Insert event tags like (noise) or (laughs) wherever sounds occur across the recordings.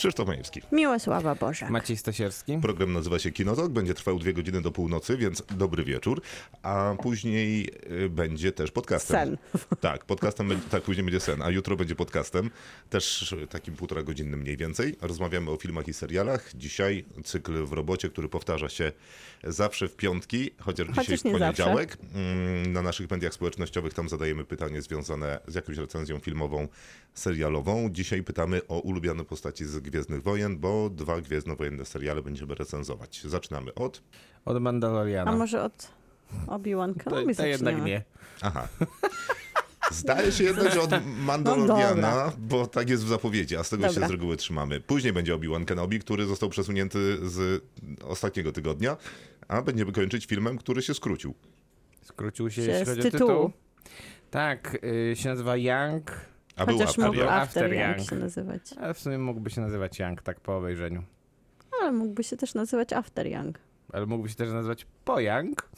Krzysztof Majewski. Miłosława Boża. Maciej Stasierski. Program nazywa się Kinotok, będzie trwał dwie godziny do północy, więc dobry wieczór. A później y, będzie też podcastem. Sen. Tak, podcastem, będzie- tak, później będzie sen, a jutro będzie podcastem, też takim półtora godzinnym mniej więcej. Rozmawiamy o filmach i serialach. Dzisiaj cykl w robocie, który powtarza się zawsze w piątki, chociaż, Chociaż dzisiaj w nie poniedziałek. Mm, Na naszych mediach społecznościowych tam zadajemy pytanie związane z jakąś recenzją filmową, serialową. Dzisiaj pytamy o ulubione postaci z Gwiezdnych Wojen, bo dwa gwiezdnowojenne seriale będziemy recenzować. Zaczynamy od... Od Mandaloriana. A może od Obi-Wan to, Kenobi to jednak nie. Aha. Zdaje się jednak, że od Mandaloriana, bo tak jest w zapowiedzi, a z tego się Dobra. z reguły trzymamy. Później będzie Obi-Wan Kenobi, który został przesunięty z ostatniego tygodnia, a będziemy kończyć filmem, który się skrócił. Skrócił się, Się jeśli chodzi o tytuł. Tak, y, się nazywa Young, A był Chociaż After mógł Young. After After Young Young. się nazywać. ale w sumie mógłby się nazywać Young, tak po obejrzeniu. Ale mógłby się też nazywać After Young. Ale mógłby się też nazywać Po Young.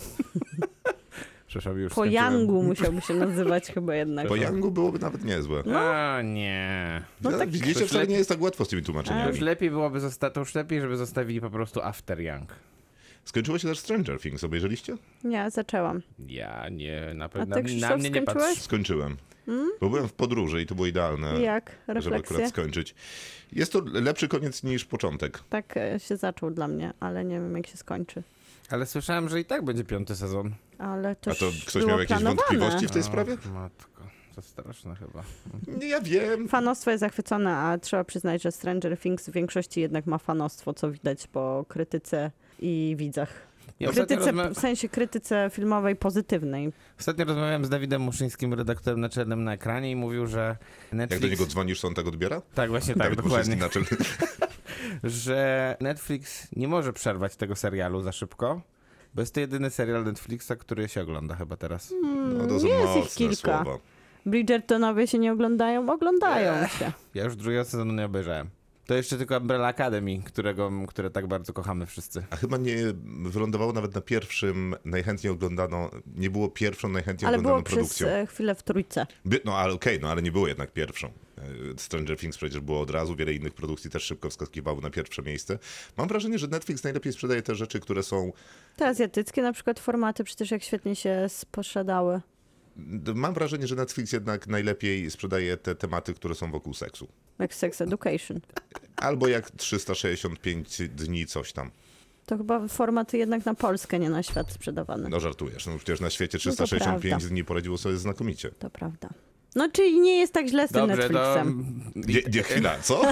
(laughs) Przepraszam, już Po. Youngu (laughs) musiałby się nazywać chyba jednak. Po Youngu byłoby nawet niezłe. A nie. No Ja, tak- Widzicie, wcale lepiej- nie jest tak łatwo z tymi To tłumaczeniami. już lepiej byłoby zosta- to już lepiej, żeby zostawili po prostu After Young. Skończyło się też Stranger Things, obejrzeliście? Nie, zaczęłam. Ja nie, na A pewno ty, na Krzysztof, mnie nie patrz. skończyłeś? Skończyłem. Bo byłem w podróży i to było idealne, Jak? żeby akurat Refleksje? skończyć. Jest to lepszy koniec niż początek. Tak e, się zaczął dla mnie, ale nie wiem jak się skończy. Ale słyszałem, że i tak będzie piąty sezon. Ale to A to ktoś miał jakieś planowane. wątpliwości w tej O, sprawie? Matko, to straszne chyba. Nie, ja wiem. Fanostwo jest zachwycone, a trzeba przyznać, że Stranger Things w większości jednak ma fanostwo, co widać po krytyce i widzach. Ja Krytyce, rozma- w sensie krytyce filmowej pozytywnej. ostatnio rozmawiałem z Dawidem Muszyńskim, redaktorem naczelnym na ekranie i mówił, że Netflix... Jak do niego dzwonisz, to on tak odbiera? Tak, właśnie (laughs) tak, Dawid dokładnie. Muszyński. (laughs) Że Netflix nie może przerwać tego serialu za szybko, bo jest to jedyny serial Netflixa, który się ogląda chyba teraz. No to są jest ich kilka. słowa. Bridgertonowie się nie oglądają? Oglądają się. Ja już drugiego sezonu nie obejrzałem. To jeszcze tylko Umbrella Academy, którego, które tak bardzo kochamy wszyscy. A chyba nie wylądowało nawet na pierwszym, najchętniej oglądano, nie było pierwszą najchętniej Ale oglądaną było przez produkcją. e, chwilę w trójce. By, no ale okej, no ale nie było jednak pierwszą. E, Stranger Things przecież było od razu, wiele innych produkcji też szybko wskakiwało na pierwsze miejsce. Mam wrażenie, że Netflix najlepiej sprzedaje te rzeczy, które są Te azjatyckie na przykład formaty przecież jak świetnie się sprzedadały. Mam wrażenie, że Netflix jednak najlepiej sprzedaje te tematy, które są wokół seksu. Jak Sex Education. Albo jak 365 dni coś tam. To chyba formaty jednak na Polskę, nie na świat sprzedawane. No żartujesz, no przecież na świecie No to 365 prawda. dni poradziło sobie znakomicie. To prawda. No czyli nie jest tak źle z tym Dobrze, to... Netflixem. (laughs) Nie, nie chwila, co?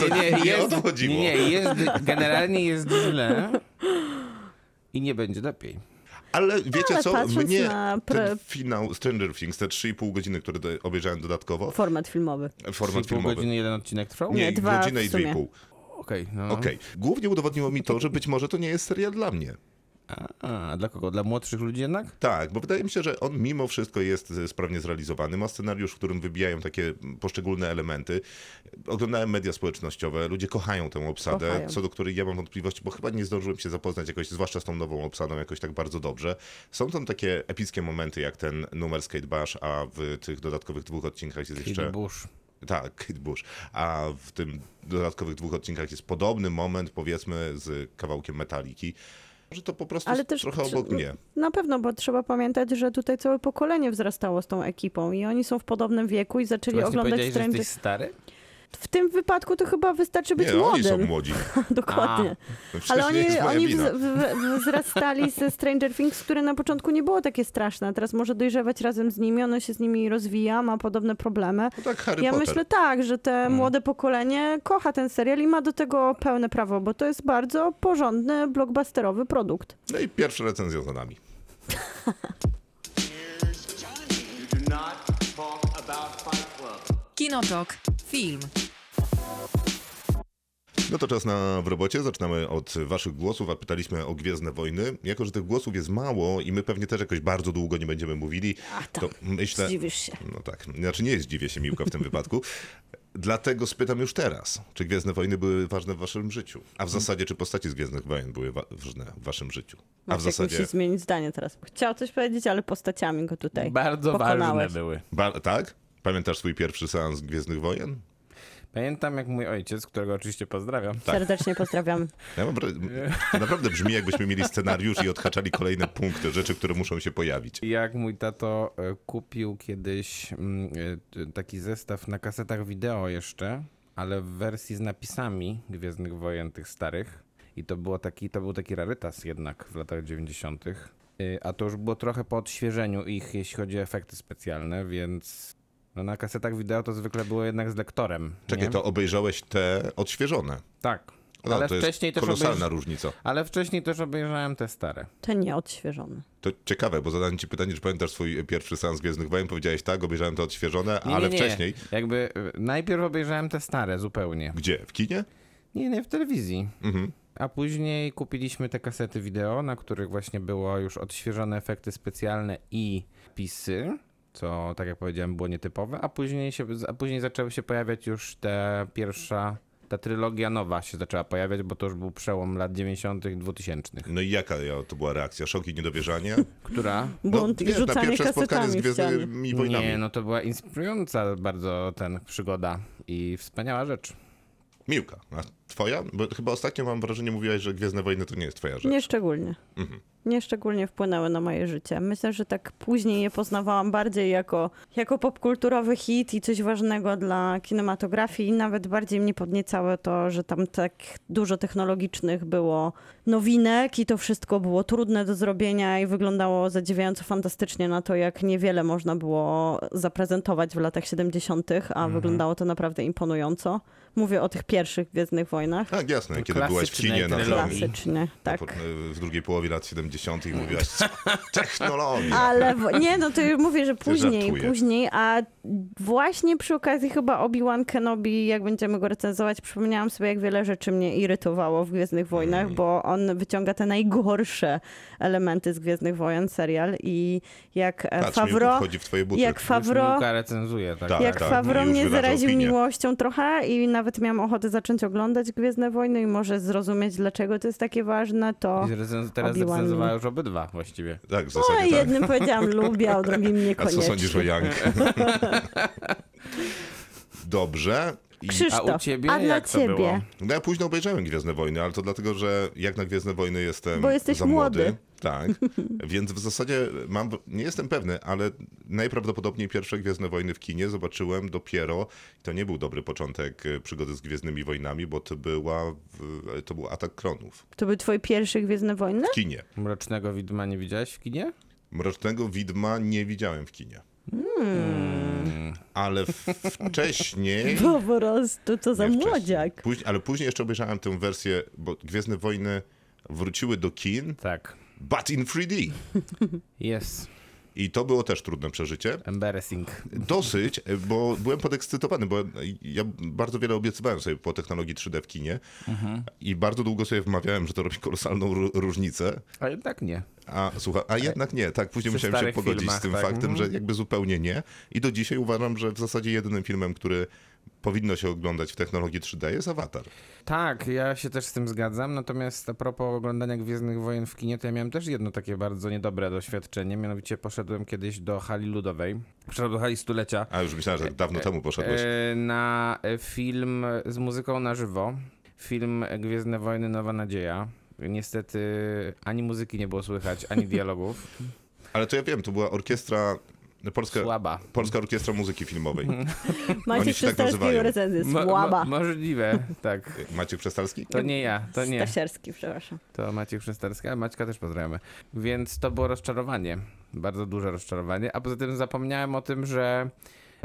To Nie, nie, nie jest, o to chodziło. nie, nie, jest, generalnie jest źle i nie będzie lepiej. Ale wiecie Ale co? Mnie pre- ten finał Stranger Things, te 3,5 godziny, które obejrzałem dodatkowo, Format filmowy. format Pół filmowy. godziny jeden odcinek trwał? Nie, dwa godzinę i sumie. 2,5. Okej, no. Okej. Głównie udowodniło mi to, że być może to nie jest serial dla mnie. A, a, dla kogo? Dla młodszych ludzi jednak? Tak, bo wydaje mi się, że on mimo wszystko jest e, sprawnie zrealizowany. Ma scenariusz, w którym wybijają takie poszczególne elementy. Oglądałem media społecznościowe, ludzie kochają tę obsadę, Kochają. co do której ja mam wątpliwości, bo chyba nie zdążyłem się zapoznać jakoś, zwłaszcza z tą nową obsadą, jakoś tak bardzo dobrze. Są tam takie epickie momenty, jak ten numer Skate Bash, a w tych dodatkowych dwóch odcinkach jest jeszcze... Kate Bush. Tak, Kate Bush. A w tym dodatkowych dwóch odcinkach jest podobny moment, powiedzmy, z kawałkiem metaliki, że to po prostu Ale też trochę tr- obok mnie. Na pewno, bo trzeba pamiętać, że tutaj całe pokolenie wzrastało z tą ekipą i oni są w podobnym wieku i zaczęli Właśnie oglądać że Stranger... jesteś stary? W tym wypadku to chyba wystarczy być Nie, oni są młodym. młodzi. (laughs) Dokładnie. No Ale oni, oni wina. wzrastali ze Stranger Things, które na początku nie było takie straszne. a Teraz może dojrzewać razem z nimi, ono się z nimi rozwija, ma podobne problemy. No tak, Harry ja Potter. myślę tak, że te Mm. młode pokolenie kocha ten serial i ma do tego pełne prawo, bo to jest bardzo porządny, blockbusterowy produkt. No i pierwsza recenzja za nami. Kinotok. Film. No to czas na w robocie. Zaczynamy od waszych głosów, a pytaliśmy o Gwiezdne Wojny. Jako, że tych głosów jest mało i my pewnie też jakoś bardzo długo nie będziemy mówili, A to myślę... Zdziwisz się. No tak, znaczy nie zdziwię się Miłka w tym wypadku. (laughs) Dlatego spytam już teraz, czy Gwiezdne Wojny były ważne w waszym życiu? A w Mm. zasadzie, czy postaci z Gwiezdnych Wojen były wa- ważne w waszym życiu? A w zasadzie... musi zmienić zdanie teraz. Chciał coś powiedzieć, ale postaciami go tutaj Bardzo pokonałeś. ważne były. Ba- tak? Pamiętasz swój pierwszy seans Gwiezdnych Wojen? Pamiętam jak mój ojciec, którego oczywiście pozdrawiam, Serdecznie pozdrawiam. Ja mam, wra- to naprawdę brzmi, jakbyśmy mieli scenariusz i odhaczali kolejne punkty, rzeczy, które muszą się pojawić. jak mój tato e, kupił kiedyś mm, e, taki zestaw na kasetach wideo jeszcze, ale w wersji z napisami Gwiezdnych Wojen tych starych. I to, było taki, to był taki rarytas jednak w latach 90. Y, A to już było trochę po odświeżeniu ich, jeśli chodzi o efekty specjalne, więc no na kasetach wideo to zwykle było jednak z lektorem. Czekaj, nie? to obejrzałeś te odświeżone. Tak. No, ale to jest wcześniej też kolosalna obejrz... różnica. Ale wcześniej też obejrzałem te stare. To nie odświeżony. To ciekawe, bo zadałem ci pytanie, czy pamiętasz swój pierwszy seans Gwiezdnych Wojen? Powiedziałeś tak, obejrzałem to odświeżone, Nie, ale nie, nie. wcześniej... Jakby y, najpierw obejrzałem te stare zupełnie. Gdzie? W kinie? Nie, nie, w telewizji. Mhm. A później kupiliśmy te kasety wideo, na których właśnie było już odświeżone efekty specjalne i pisy, co tak jak powiedziałem było nietypowe, a później, się, a później zaczęły się pojawiać już te pierwsza, ta trylogia nowa się zaczęła pojawiać, bo to już był przełom lat 90 i 2000. No i jaka ja- to była reakcja? Szok i niedowierzanie? (laughs) Która? Bunt i wiesz, na rzucanie pierwsze spotkanie z. Gwiezdnymi Wojnami. Nie, no to była inspirująca bardzo ten przygoda i wspaniała rzecz. Miłka, a twoja? Bo chyba ostatnio mam wrażenie, mówiłaś, że Gwiezdne Wojny to nie jest twoja rzecz. Nie szczególnie. Mhm. Nie szczególnie wpłynęły na moje życie. Myślę, że tak później je poznawałam bardziej jako, jako popkulturowy hit i coś ważnego dla kinematografii i nawet bardziej mnie podniecało to, że tam tak dużo technologicznych było nowinek i to wszystko było trudne do zrobienia i wyglądało zadziwiająco fantastycznie na to, jak niewiele można było zaprezentować w latach 70., a wyglądało to naprawdę imponująco. Mówię o tych pierwszych Gwiezdnych Wojnach. Tak, jasne, kiedy byłaś w kinie na. Klasycznie, na tak. w drugiej połowie lat 70. i mówiłaś (laughs) technologia. Ale w, nie, no to już mówię, że później, żartuję. później, a właśnie przy okazji chyba Obi-Wan Kenobi, jak będziemy go recenzować, przypomniałam sobie, jak wiele rzeczy mnie irytowało w Gwiezdnych Wojnach, Mm. bo on wyciąga te najgorsze elementy z Gwiezdnych Wojen, serial i jak e, Patrz, Miłku Favreau, wchodzi w twoje buty. jak Miłka recenzuje, tak. Tak, jak tak, już mnie zaraził opinię. miłością trochę i nawet miałam ochotę zacząć oglądać Gwiezdne Wojny i może zrozumieć, dlaczego to jest takie ważne, to... I recenz- teraz Obi-Wan recenzowała mnie. już obydwa właściwie. Tak, w O, zasadzie tak. jednym powiedziałam lubię, a o drugim (laughs) A niekoniecznie. co sądzisz o Young? (laughs) Dobrze. I Krzysztof, A u ciebie a dla jak to ciebie? było? no ja późno obejrzałem Gwiezdne Wojny, ale to dlatego, że jak na Gwiezdne Wojny jestem Bo jesteś za młody. młody. Tak, (laughs) więc w zasadzie mam, nie jestem pewny, ale najprawdopodobniej pierwsze Gwiezdne Wojny w kinie zobaczyłem dopiero, to nie był dobry początek e, przygody z Gwiezdnymi Wojnami, bo to, była, w- to był Atak Kronów To były twoje pierwsze Gwiezdne Wojny? w kinie. Mrocznego widma nie widziałeś w kinie? Mrocznego Widma nie widziałem w kinie. Hmm. Ale wcześniej... Bo (laughs) po prostu, co za młodziak. Później, ale później jeszcze obejrzałem tę wersję, bo Gwiezdne Wojny wróciły do kin, Tak. but in 3D. Jest. I to było też trudne przeżycie. Embarrassing. Dosyć, bo byłem podekscytowany, bo ja bardzo wiele obiecywałem sobie po technologii 3D w kinie i bardzo długo sobie wmawiałem, że to robi kolosalną ró- różnicę. A jednak nie. A słuchaj, a jednak nie, tak, później musiałem się pogodzić filmach, z tym tak. faktem, Mhm. że jakby zupełnie nie. I do dzisiaj uważam, że w zasadzie jedynym filmem, który powinno się oglądać w technologii 3D jest Avatar. Tak, ja się też z tym zgadzam, natomiast a propos oglądania Gwiezdnych Wojen w kinie, to ja miałem też jedno takie bardzo niedobre doświadczenie, mianowicie poszedłem kiedyś do hali ludowej, poszedłem do hali stulecia, A już myślałem, że dawno temu poszedłeś. e, na e, film z muzyką na żywo, film Gwiezdne Wojny Nowa Nadzieja. Niestety ani muzyki nie było słychać, ani dialogów. (laughs) Ale to ja wiem, to była orkiestra, polska, Słaba. polska orkiestra muzyki filmowej. (laughs) Macie Oni się tak Przestalskiego nazywają. recenzję, Mo- słaba. mo- możliwe, tak. Maciek Przestalski? To nie ja, to nie. Stasierski, przepraszam. To Maciek Przestarski, ale Maćka też pozdrawiamy. Więc to było rozczarowanie, bardzo duże rozczarowanie, a poza tym zapomniałem o tym, że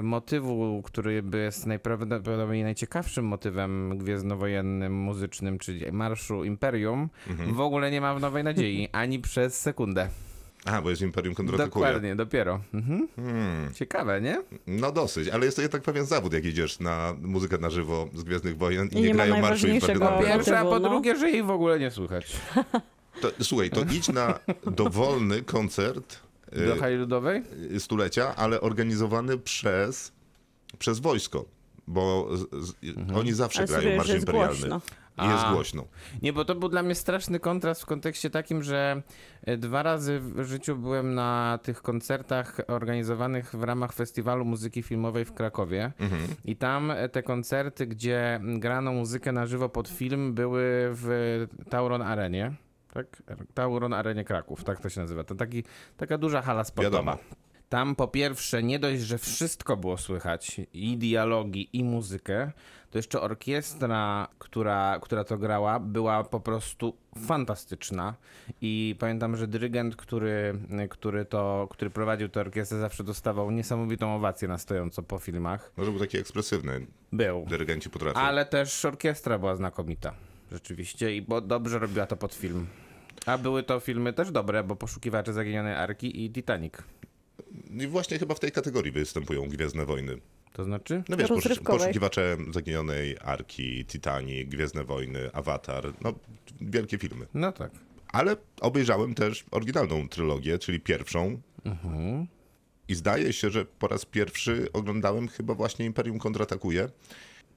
motywu, który by jest najprawdopodobniej najciekawszym motywem gwiezdnowojennym, muzycznym, czyli Marszu Imperium, w ogóle nie ma w Nowej Nadziei, ani przez sekundę. A, bo jest Imperium kontratakuje. Dokładnie, dopiero. Mhm. Hmm. Ciekawe, nie? No dosyć, ale jest to jednak pewien zawód, jak idziesz na muzykę na żywo z Gwiezdnych Wojen i, I nie, nie grają marszu Imperium. motywu. Pierwsze, a po drugie, że jej w ogóle nie słychać. (laughs) To, słuchaj, to idź na dowolny koncert Do hali ludowej? y, stulecia, ale organizowany przez, przez wojsko. bo z, z, oni zawsze Ale grają Marsz Imperialny. głośno. I jest A. głośno. Nie, bo to był dla mnie straszny kontrast w kontekście takim, że e, dwa razy w życiu byłem na tych koncertach organizowanych w ramach Festiwalu Muzyki Filmowej w Krakowie. I tam e, te koncerty, gdzie grano muzykę na żywo pod film, były w Tauron Arenie. Tak? Tauron Arenie Kraków, tak to się nazywa. To taki, taka duża hala sportowa. Wiadomo. Tam po pierwsze nie dość, że wszystko było słychać, i dialogi, i muzykę, to jeszcze orkiestra, która, która to grała, była po prostu fantastyczna. I pamiętam, że dyrygent, który, który, to, który prowadził tę orkiestrę, zawsze dostawał niesamowitą owację na stojąco po filmach. Może był taki ekspresywny. Był. Dyrygenci potrafią. Ale też orkiestra była znakomita. Rzeczywiście. I bo dobrze robiła to pod film. A były to filmy też dobre, bo Poszukiwacze Zaginionej Arki i Titanic. I właśnie chyba w tej kategorii występują Gwiezdne Wojny. To znaczy? No wiesz, poszukiwacze Zaginionej Arki, Titanic, Gwiezdne Wojny, Avatar, no wielkie filmy. No tak. Ale obejrzałem też oryginalną trylogię, czyli pierwszą. I zdaje się, że po raz pierwszy oglądałem chyba właśnie Imperium kontratakuje.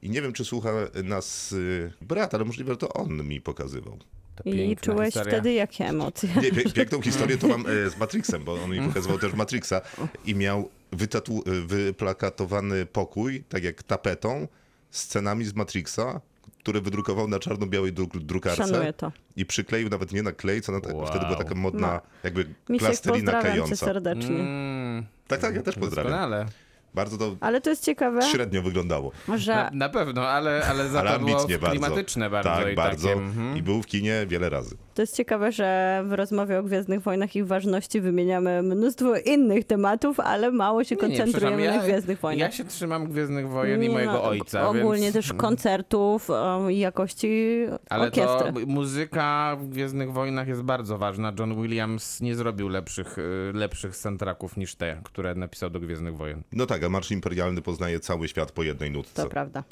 I nie wiem, czy słucha nas y, brat, ale możliwe, że to on mi pokazywał. I czułeś historia. wtedy jakie emocje? Nie, piękną (laughs) historię to mam e, z Matrixem, bo on mi pokazywał też Matrixa i miał wytatu- wyplakatowany pokój, tak jak tapetą, scenami z Matrixa, które wydrukował na czarno-białej dru- drukarce Szanuję to. i przykleił nawet nie na klej, co na ta- Wow. wtedy była taka modna No. jakby Misiek, plastelina cię klejąca. serdecznie. Mm, Tak, tak, ja też pozdrawiam. doskonale. Bardzo to Ale to jest ciekawe, średnio wyglądało. że Na, na pewno, ale, ale za Ale ambitnie bardzo. klimatyczne bardzo. tak, i bardzo. Takie, mhm. I był w kinie wiele razy. To jest ciekawe, że w rozmowie o Gwiezdnych Wojnach i ich ważności wymieniamy mnóstwo innych tematów, ale mało się Nie, nie, koncentrujemy przepraszam, na Gwiezdnych Wojnach. Ja się trzymam Gwiezdnych Wojen i Nie, mojego no, ojca. Ogólnie więc... też koncertów o, i jakości Ale orkiestry. to muzyka w Gwiezdnych Wojnach jest bardzo ważna. John Williams nie zrobił lepszych, y, lepszych soundtracków niż te, które napisał do Gwiezdnych Wojen. No tak, a Marsz Imperialny poznaje cały świat po jednej nutce. To prawda.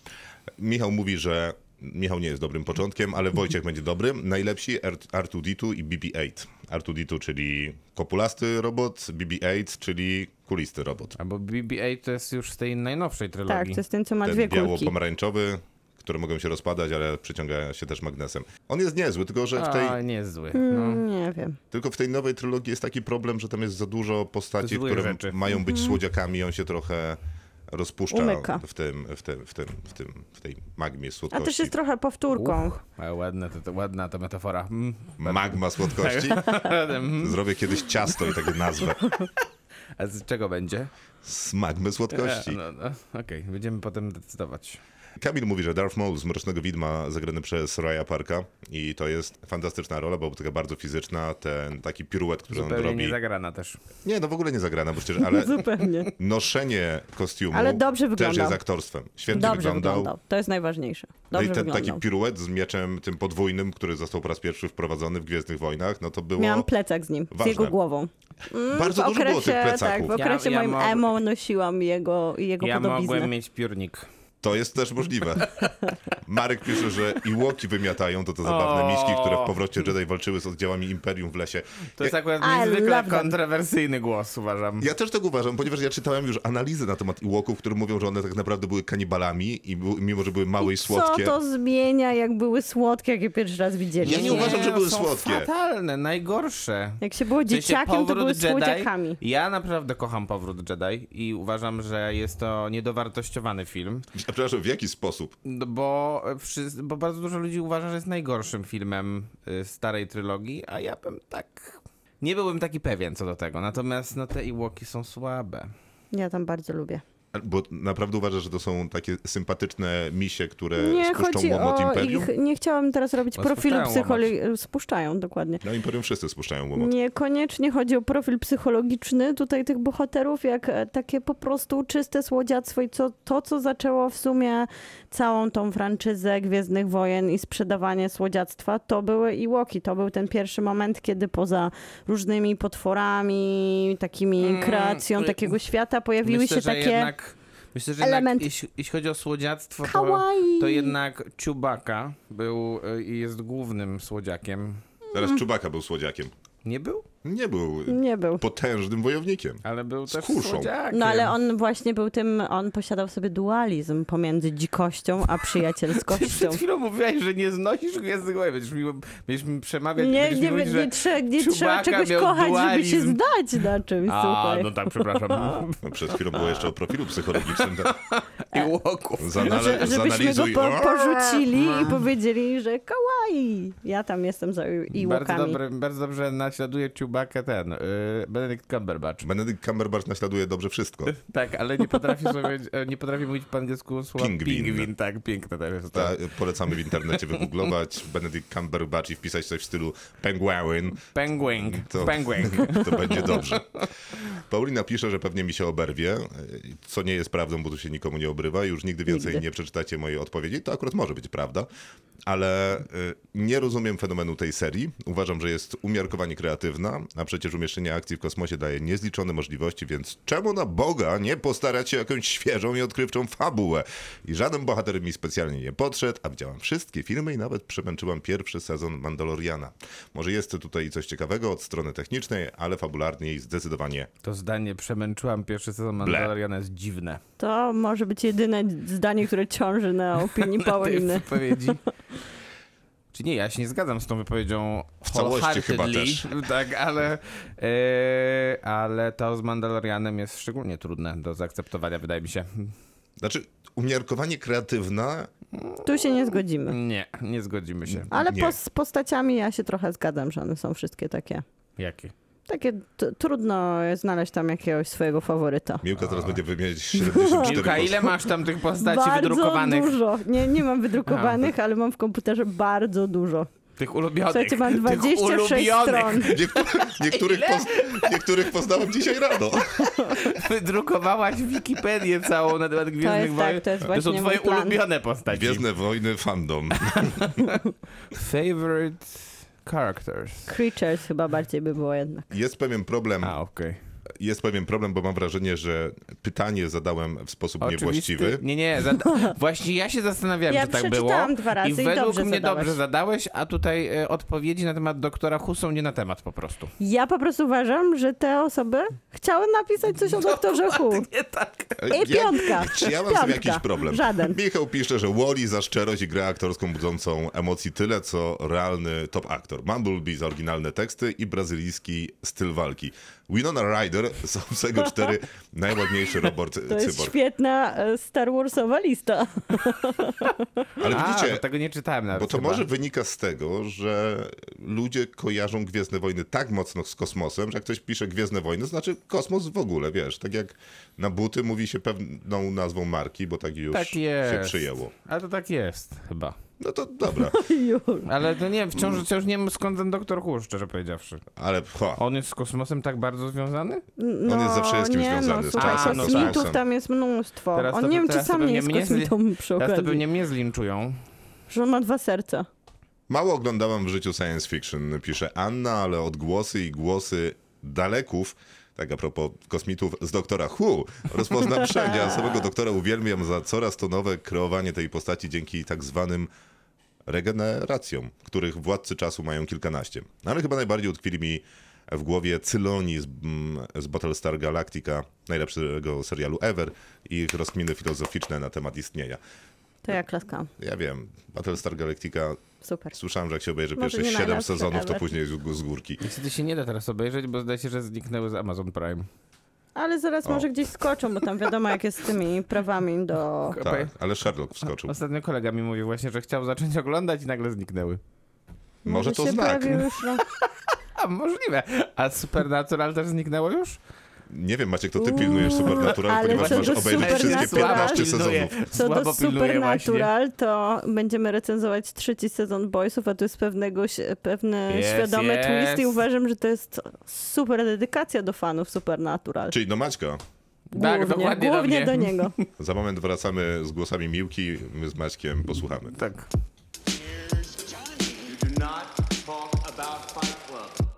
Michał mówi, że Michał nie jest dobrym początkiem, ale Wojciech będzie dobrym. Najlepsi R- R2D2 i BB-8. R2D2, czyli kopulasty robot, BB-8, czyli kulisty robot. Albo BB-8 to jest już z tej najnowszej trylogii. Tak, to jest ten, co ma Ten dwie kulki. biało-pomarańczowy, które mogą się rozpadać, ale przyciąga się też magnesem. On jest niezły, tylko że w tej, A, nie jest zły. No. Mm, Nie wiem. tylko w tej nowej trylogii jest taki problem, że tam jest za dużo postaci, które rzeczy. mają być słodziakami. On się trochę rozpuszcza. Umyka. w tym, w tym, w tym, w tym, w tej magmie A słodkości. też jest trochę powtórką. Uch, ale ładne, to, to, ładna to metafora. Mm. Magma słodkości. (laughs) Zrobię kiedyś ciasto i takie nazwę. A z czego będzie? Z magmy słodkości. E, No, no, Okej, będziemy potem decydować. Kamil mówi, że Darth Maul z Mrocznego Widma zagrany przez Raya Parka i to jest fantastyczna rola, bo taka bardzo fizyczna, ten taki piruet, który on Zupełnie robi. nie zagrana też. Nie, no w ogóle nie zagrana, bo przecież, ale (laughs) Zupełnie. noszenie kostiumu Ale dobrze też wyglądał. jest aktorstwem. Świetnie Dobrze wyglądał. wyglądał. To jest najważniejsze. No i Dobrze ten wyglądał. taki piruet z mieczem tym podwójnym, który został po raz pierwszy wprowadzony w Gwiezdnych Wojnach, no to było... Miałam plecak z nim, ważne. z jego głową. Bardzo w dużo było tych okresie, plecaków. tak, w okresie Ja- ja moim emo nosiłam jego, jego Ja podobiznę. mogłem mieć piórnik. To jest też możliwe. Marek pisze, że Iłoki wymiatają, to te zabawne miśki, które w powrocie Jedi walczyły z oddziałami Imperium w lesie. To jest ja, akurat I niezwykle kontrowersyjny głos, uważam. ja też tak uważam, ponieważ ja czytałem już analizy na temat Iłoków, które mówią, że one tak naprawdę były kanibalami i mimo, że były małe i słodkie. Co to zmienia, jak były słodkie, jak je pierwszy raz widzieliśmy? Ja nie uważam, że były są słodkie. fatalne, najgorsze. Jak się było dzieciakiem, to były Jedi, słodziakami. Ja naprawdę kocham Powrót Jedi i uważam, że jest to niedowartościowany film, A przepraszam, w jaki sposób? no bo, bo bardzo dużo ludzi uważa, że jest najgorszym filmem y, starej trylogii, a ja bym tak... Nie byłbym taki pewien co do tego, natomiast no, te Ewoki są słabe. Ja tam bardzo lubię. Bo naprawdę uważasz, że to są takie sympatyczne misie, które Nie spuszczą chodzi łomot o Imperium? ich, nie chciałam teraz robić No, profilu psychologicznego. Spuszczają, dokładnie. No Imperium wszyscy spuszczają łomot. Niekoniecznie chodzi o profil psychologiczny tutaj tych bohaterów, jak e, takie po prostu czyste słodziactwo i co, to, co zaczęło w sumie całą tą franczyzę Gwiezdnych Wojen i sprzedawanie słodziactwa, to były Iłoki. To był ten pierwszy moment, kiedy poza różnymi potworami, takimi Mm, kreacją y- takiego świata pojawiły myślę, się takie jednak, myślę, że elementy. jednak, jeśli, jeśli chodzi o słodziactwo, to, to jednak Chewbacca był y, i jest głównym słodziakiem. Teraz Czubaka był słodziakiem. Nie był? Nie był Nie był. potężnym wojownikiem. Ale był Z też. No ale on właśnie był tym, on posiadał sobie dualizm pomiędzy dzikością a (laughs) Ty przyjacielskością. przed chwilą mówiłaś, że nie znosisz Gwiezdnych Wojen. Będziesz mi, będziesz mi przemawiać, Nie, nie, mi mówić, nie, nie trzeba czegoś kochać, żeby się dualizm. zdać na czymś, A, słuchaj. no tak, przepraszam. (laughs) No, przed chwilą było jeszcze o profilu psychologicznym. (laughs) I łoków. Zanale- Że, żebyśmy go po, porzucili i powiedzieli, że kawaii. Ja tam jestem za i Bardzo, bardzo dobrze naśladuje Chewbacca ten, yy, Benedict Cumberbatch. Benedict Cumberbatch naśladuje dobrze wszystko. (laughs) Tak, ale nie potrafi sobie, nie potrafi mówić po angielsku słowa Pingwin. pingwin. Tak, piękne to jest. Ta, Tak. polecamy w internecie wygooglować (laughs) Benedict Cumberbatch i wpisać coś w stylu Penguin. Penguin. To- Penguin. (laughs) To będzie dobrze. Paulina pisze, że pewnie mi się oberwie, co nie jest prawdą, bo tu się nikomu nie obrywa. Już nigdy więcej Nigdy. nie przeczytacie mojej odpowiedzi. To akurat może być prawda, ale y, nie rozumiem fenomenu tej serii. Uważam, że jest umiarkowanie kreatywna, a przecież umieszczenie akcji w kosmosie daje niezliczone możliwości, więc czemu na Boga nie postarać się o jakąś świeżą i odkrywczą fabułę? I żaden bohater mi specjalnie nie podszedł, a widziałam wszystkie filmy i nawet przemęczyłam pierwszy sezon Mandaloriana. Może jest tutaj coś ciekawego od strony technicznej, ale fabularnie i zdecydowanie To zdanie przemęczyłam pierwszy sezon Mandaloriana jest dziwne. To może być jedyne zdanie, które ciąży na opinii (laughs) Tej Pauliny. Czy nie, ja się nie zgadzam z tą wypowiedzią W całości chyba też. (laughs) Tak, ale, e, ale to z Mandalorianem jest szczególnie trudne do zaakceptowania, wydaje mi się. Znaczy, umiarkowanie kreatywna, Tu się nie zgodzimy. Nie, nie zgodzimy się. Ale Nie. po, z postaciami ja się trochę zgadzam, że one są wszystkie takie. Jakie? Takie t- trudno znaleźć tam jakiegoś swojego faworyta. Miłka teraz będzie wymieniać (laughs) 74 Miłka, ile masz tam tych postaci bardzo wydrukowanych? dużo. Nie, nie mam wydrukowanych, ale mam w komputerze bardzo dużo. Tych ulubionych. Słuchajcie, mam tych 26 ulubionych. stron. (laughs) Niektórych, niektórych, poz, niektórych poznałem dzisiaj rano. (laughs) Wydrukowałaś Wikipedię całą na temat Gwiezdnych jest tak, Wojen. to jest są właśnie twoje ulubione postaci. Gwiezdne wojny fandom. Favorite characters. Creatures chyba bardziej by było jednak. Jest pewien problem, A, okej. Jest pewien problem, bo mam wrażenie, że pytanie zadałem w sposób Oczywisty- niewłaściwy. Nie, nie. Zada... (laughs) Właśnie ja się zastanawiałem, Ja czy tak było. dwa razy I i według dobrze mnie zadałeś. dobrze zadałeś, a tutaj e, odpowiedzi na temat doktora Who są nie na temat po prostu. Ja po prostu uważam, że te osoby chciały napisać coś o doktorze Who. Nie tak. I piątka. Czy ja mam z tym Piątka. jakiś problem? Żaden. Michał pisze, że Wally za szczerość i grę aktorską budzącą emocji tyle, co realny top aktor. Mumblebee za oryginalne teksty i brazylijski styl walki. Winona Ryder (laughs) są z tego cztery najładniejszy robot To jest cyborg. świetna e, Star Warsowa lista. (laughs) Ale A, widzicie, to tego nie czytałem nawet Bo to chyba. może wynika z tego, że ludzie kojarzą Gwiezdne Wojny tak mocno z kosmosem, że jak ktoś pisze Gwiezdne Wojny, to znaczy kosmos w ogóle, wiesz. Tak jak na buty mówi się pewną nazwą marki, bo tak już Tak się przyjęło. Ale to tak jest chyba. No to dobra, (laughs) Już. Ale to nie, wciąż, wciąż nie wiem skąd ten doktor Who, szczerze powiedziawszy. ale ha, On jest z kosmosem tak bardzo związany? No, On jest ze wszystkim nie, związany, No, z słuchaj, czasem, z kosmitów czasem. tam jest mnóstwo. Teraz On to- nie wiem, czy teraz to sam nie jest mnie zli- kosmitą przy Teraz to okazji. pewnie mnie zlinczują. Że on ma dwa serca. mało oglądałam w życiu science fiction, pisze Anna, ale odgłosy i głosy daleków tak a propos kosmitów z doktora Who, rozpoznam wszędzie, a (laughs) samego doktora uwielbiam za coraz to nowe kreowanie tej postaci dzięki tak zwanym regeneracjom, których władcy czasu mają kilkanaście. No, Ale chyba najbardziej utkwili mi w głowie Cyloni z, mm, z Battlestar Galactica, najlepszego serialu ever, i ich rozkminy filozoficzne na temat istnienia. To ja klaskam. Ja wiem, Battlestar Galactica, Super. słyszałem, że jak się obejrzy Może pierwsze nie 7 najlepsze sezonów, to później z, z górki. Niestety się nie da teraz obejrzeć, bo zdaje się, że zniknęły z Amazon Prime. Ale zaraz O. może gdzieś skoczą, bo tam wiadomo, jak jest z tymi prawami do... Tak, ale Sherlock wskoczył. Ostatnio kolega mi mówił właśnie, że chciał zacząć oglądać i nagle zniknęły. Może to się znak. Już, no. A, (laughs) możliwe. A Supernatural też zniknęło już? Nie wiem, Maciek, to ty pilnujesz Supernatural, ponieważ masz do obejrzeć wszystkie Supernatural- 15 Pilnuję. sezonów. Co do. Supernatural, to będziemy recenzować trzeci sezon Boysów, a to jest pewnego, pewny Jest, świadomy jest. twist i uważam, że to jest super dedykacja do fanów Supernatural. Czyli do Maćka. Tak, Głównie, dokładnie do głównie mnie. do niego. (laughs) Za moment wracamy z głosami Miłki, my z Maćkiem posłuchamy. Tak. Do.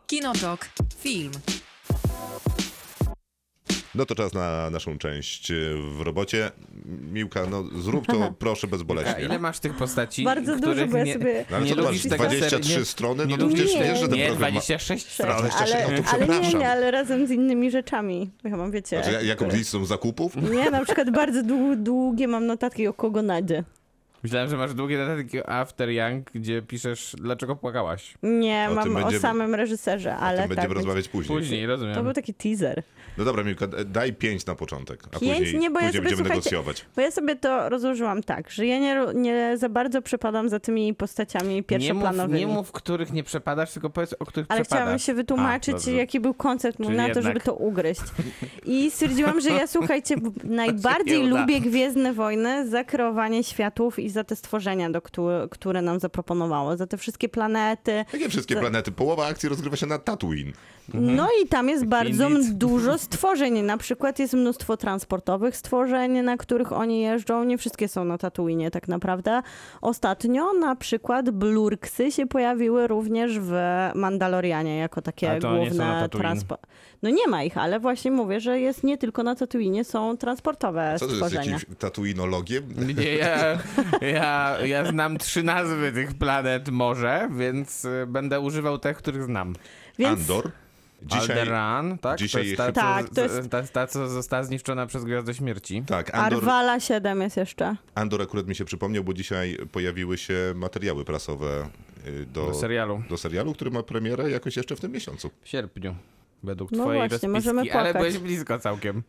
Kinotok. Film. No to czas na naszą część w robocie. Miłka, no zrób to (laughs) proszę A bezboleśnie. ile masz tych postaci? Bardzo dużo, bo ja nie, sobie- No, ale nie co masz, lubisz tego 23 ser- nie- strony? No nie to przecież Nie. wiesz, że ten Nie, program ma... 26 Sześć, stron. ale ale, no to ale nie, nie, ale razem z innymi rzeczami. Ja mam, wiecie... Znaczy, jaką listą zakupów? Nie, na przykład bardzo dłu- długie mam notatki o kogo nadzie. Myślałem, że masz długie notatki After Young, gdzie piszesz, dlaczego płakałaś. Nie, O mam tym o będziemy- samym reżyserze, O ale tym tak. będziemy więc- rozmawiać później. Później, rozumiem. To był taki teaser. No dobra, Miłka, daj 5 na początek, a Pięć? później, Nie, bo ja później sobie, będziemy negocjować. Bo ja sobie to rozłożyłam tak, że ja nie, nie za bardzo przepadam za tymi postaciami nie mów, pierwszoplanowymi. nie mów, których nie przepadasz, tylko powiedz, o których Ale przepadasz. chciałam się A, wytłumaczyć, dobrze. jaki był koncept mój na to, żeby jednak. to ugryźć. I stwierdziłam, że ja słuchajcie, (laughs) najbardziej lubię Gwiezdne Wojny za kreowanie światów i za te stworzenia, do, które, które nam zaproponowało. Za te wszystkie planety. Jakie wszystkie planety? Połowa akcji rozgrywa się na Tatooine. No i tam jest bardzo Mhm. Dużo stworzeń. Na przykład jest mnóstwo transportowych stworzeń, na których oni jeżdżą. Nie wszystkie są na Tatooine tak naprawdę. Ostatnio na przykład blurksy się pojawiły również w Mandalorianie jako takie główne transport. No nie ma ich, ale właśnie mówię, że jest nie tylko na Tatooine, są transportowe Co to jest stworzenia. jakimś tatuinologiem? Nie, (laughs) (laughs) ja, ja znam trzy nazwy tych planet może, więc y, będę używał tych, których znam. Więc Andor. Dzisiaj, Alderan, tak? dzisiaj to jest ta, co, Tak, to jest- ta, ta, co została zniszczona przez Gwiazdę Śmierci. tak, Andor, Arvala 7 jest jeszcze. Andor akurat mi się przypomniał, bo dzisiaj pojawiły się materiały prasowe y, do, Do serialu. do serialu, który ma premierę jakoś jeszcze w tym miesiącu. W sierpniu. Według No twojej właśnie, rozpiski, możemy ale płakać. byłeś blisko całkiem.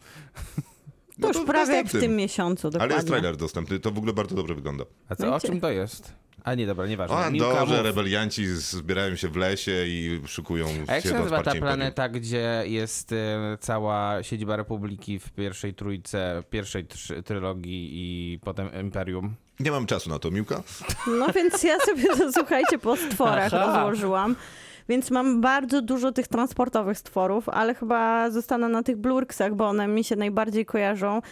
No To już to prawie jak w tym miesiącu dokładnie. Ale jest trailer dostępny, to w ogóle bardzo dobrze wygląda. A co, No o czym to jest? A nie, dobra, nieważne. O Andorze mów. rebelianci zbierają się w lesie i szykują A jak się nazywa ta wsparcia imperium. planeta, gdzie jest e, cała siedziba Republiki w pierwszej trójce, pierwszej trzy, trylogii i potem Imperium? Nie mam czasu na to, Miłka. No więc ja sobie to, (laughs) słuchajcie, po stworach Aha. rozłożyłam. Więc mam bardzo dużo tych transportowych stworów, ale chyba zostanę na tych blurksach, bo one mi się najbardziej kojarzą.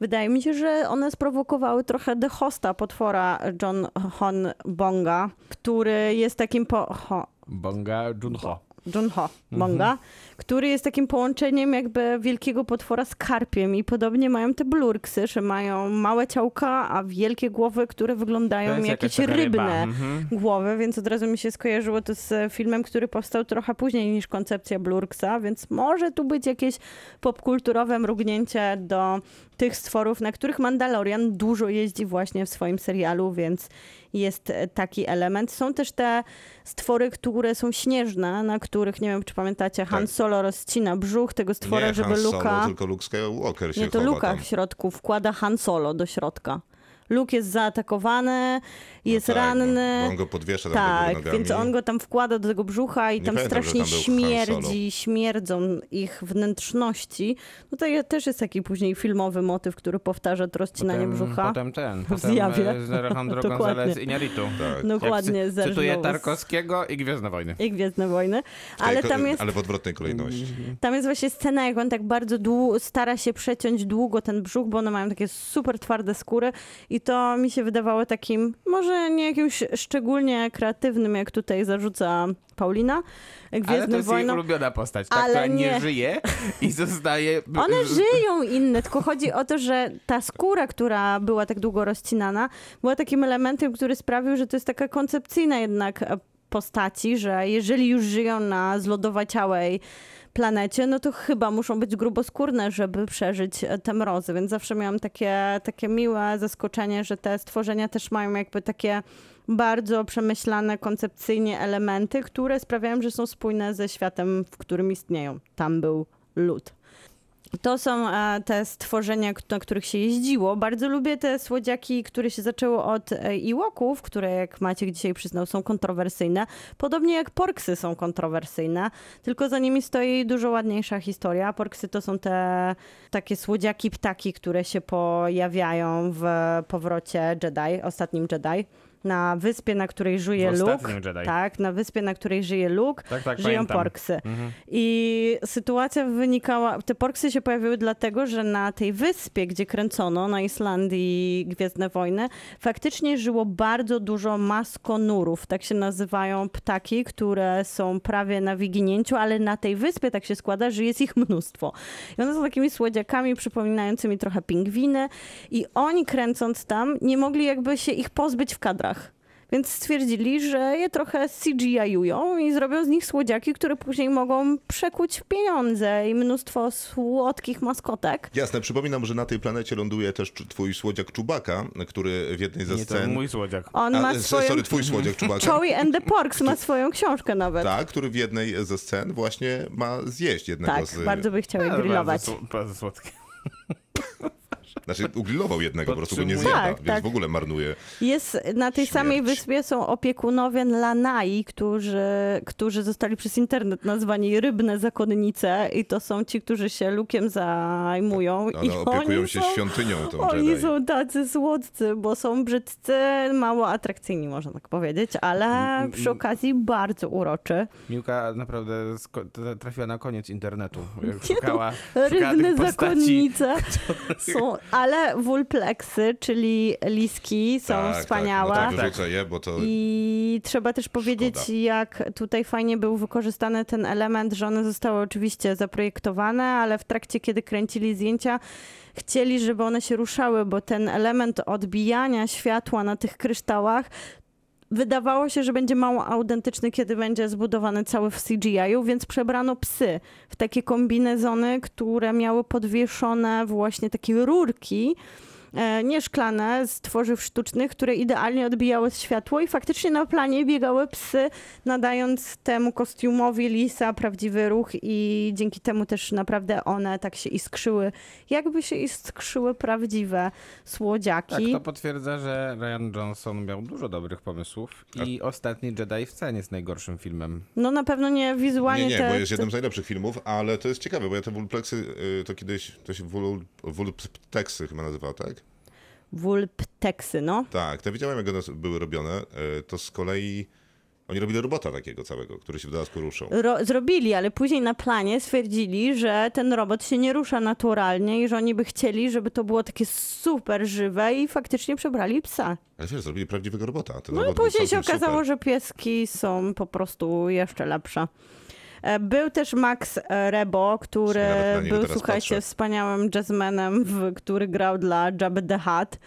Wydaje mi się, że one sprowokowały trochę The Hosta, potwora John Hon Bonga, który jest takim po... Ho, Bonga Junho. Junho Bonga, który jest takim połączeniem jakby wielkiego potwora z karpiem i podobnie mają te blurksy, że mają małe ciałka, a wielkie głowy, które wyglądają jest jakieś rybne Mhm. głowy, więc od razu mi się skojarzyło to z filmem, który powstał trochę później niż koncepcja Blurksa, więc może tu być jakieś popkulturowe mrugnięcie do tych stworów, na których Mandalorian dużo jeździ właśnie w swoim serialu, więc jest e, taki element. Są też te stwory, które są śnieżne, na których, nie wiem czy pamiętacie, Han Tak. Solo rozcina brzuch tego stwora, nie żeby Han Solo, Luka... tylko Luke Skywalker się Nie, to Luka tam. w środku wkłada Han Solo do środka. Luke jest zaatakowany, jest No tak, ranny. Bo on go podwiesza Tak, więc on go tam wkłada do tego brzucha i Nie tam pamiętam, strasznie tam śmierdzi, śmierdzą ich wnętrzności. No to je- też jest taki później filmowy motyw, który powtarza to rozcinanie brzucha. Potem ten, W potem zjawie. e, z Alejandro (laughs) Dokładnie. González Iñárritu. Tak. Dokładnie, Jak cy- Cytuję Tarkowskiego i Gwiezdne Wojny. I Gwiezdne Wojny. Ale tam jest, ale w odwrotnej kolejności. tam jest właśnie scena, jak on tak bardzo stara się przeciąć długo ten brzuch, bo one mają takie super twarde skóry i to mi się wydawało takim, może nie jakimś szczególnie kreatywnym, jak tutaj zarzuca Paulina, Ale to jest jej Wojnom. ulubiona postać, ta, Ale która nie. nie. żyje i zostaje... One żyją inne, tylko chodzi o to, że ta skóra, która była tak długo rozcinana, była takim elementem, który sprawił, że to jest taka koncepcyjna jednak postaci, że jeżeli już żyją na zlodowaciałej planecie, no to chyba muszą być gruboskórne, żeby przeżyć e, te mrozy, więc zawsze miałam takie, takie miłe zaskoczenie, że te stworzenia też mają jakby takie bardzo przemyślane koncepcyjnie elementy, które sprawiają, że są spójne ze światem, w którym istnieją. Tam był lód. To są e, te stworzenia, na których się jeździło. Bardzo lubię te słodziaki, które się zaczęły od e, Iłoków, które jak Maciek dzisiaj przyznał są kontrowersyjne. Podobnie jak porksy są kontrowersyjne, tylko za nimi stoi dużo ładniejsza historia. Porksy to są te takie słodziaki ptaki, które się pojawiają w powrocie Jedi, ostatnim Jedi. Na wyspie, na której żyje Luke. Jedi. Tak, na wyspie, na której żyje Luke, Tak, tak, żyją pamiętam. porksy. I sytuacja wynikała, te porksy się pojawiły dlatego, że na tej wyspie, gdzie kręcono, na Islandii Gwiezdne Wojny, faktycznie żyło bardzo dużo maskonurów, tak się nazywają ptaki, które są prawie na wyginięciu, ale na tej wyspie tak się składa, że jest ich mnóstwo. I one są takimi słodziakami przypominającymi trochę pingwiny i oni kręcąc tam nie mogli jakby się ich pozbyć w kadrach. Więc stwierdzili, że je trochę CGI-ują i zrobią z nich słodziaki, które później mogą przekuć w pieniądze i mnóstwo słodkich maskotek. Jasne, przypominam, że na tej planecie ląduje też twój słodziak Czubaka, który w jednej ze Nie, to scen... mój słodziak. On A, ma s- swoją... Sorry, twój słodziak Czubaka. Joey and the Porks ma (laughs) swoją książkę nawet. Tak, który w jednej ze scen właśnie ma zjeść jednego Tak, z... bardzo by chciał je grillować. Bardzo, bardzo słodkie. (laughs) Znaczy ugrillował jednego, po prostu go nie zjada, Tak, więc tak. w ogóle marnuje. Jest na tej samej Śmierć. wyspie są opiekunowie Lanai, którzy, którzy zostali przez internet nazwani rybne zakonnice i to są ci, którzy się lukiem zajmują. I One opiekują oni się są, świątynią tą Oni Jedi. są tacy słodcy, bo są brzydcy, mało atrakcyjni, można tak powiedzieć, ale przy okazji bardzo uroczy. Miłka naprawdę trafiła na koniec internetu. Jak szukała, szukała Rybne postaci. zakonnice są, ale wulpleksy, czyli liski są tak, wspaniałe. Tak, no tak, je, bo to... I trzeba też powiedzieć, Szkoda. jak tutaj fajnie był wykorzystany ten element, że one zostały oczywiście zaprojektowane, ale w trakcie, kiedy kręcili zdjęcia, chcieli, żeby one się ruszały, bo ten element odbijania światła na tych kryształach wydawało się, że będzie mało autentyczny, kiedy będzie zbudowany cały w CGI-u, więc przebrano psy w takie kombinezony, które miały podwieszone właśnie takie rurki, nie szklane, z tworzyw sztucznych, które idealnie odbijały światło i faktycznie na planie biegały psy, nadając temu kostiumowi lisa prawdziwy ruch i dzięki temu też naprawdę one tak się iskrzyły, jakby się iskrzyły prawdziwe Tak, słodziaki. to potwierdza, że Ryan Johnson miał dużo dobrych pomysłów i Ostatni Jedi wcale nie jest najgorszym filmem. No na pewno nie wizualnie Nie, nie, te, bo jest jednym z najlepszych filmów, ale to jest ciekawe, bo ja te wulpleksy, y, to kiedyś, to się wul, wulpteksy chyba nazywał, tak? Wulpteksy, no. Tak, to widziałem jak one były robione, y, to z kolei oni robili robota takiego całego, który się w dodatku ruszał. Ro- zrobili, ale później na planie stwierdzili, że ten robot się nie rusza naturalnie i że oni by chcieli, żeby to było takie super żywe i faktycznie przebrali psa. Ale wiesz, zrobili prawdziwego robota. Ten No i później się okazało, super. że pieski są po prostu jeszcze lepsze. E, Był też Max e, Rebo, który był, słuchajcie, patrzę. wspaniałym jazzmenem, który grał dla Jabba the Hutt.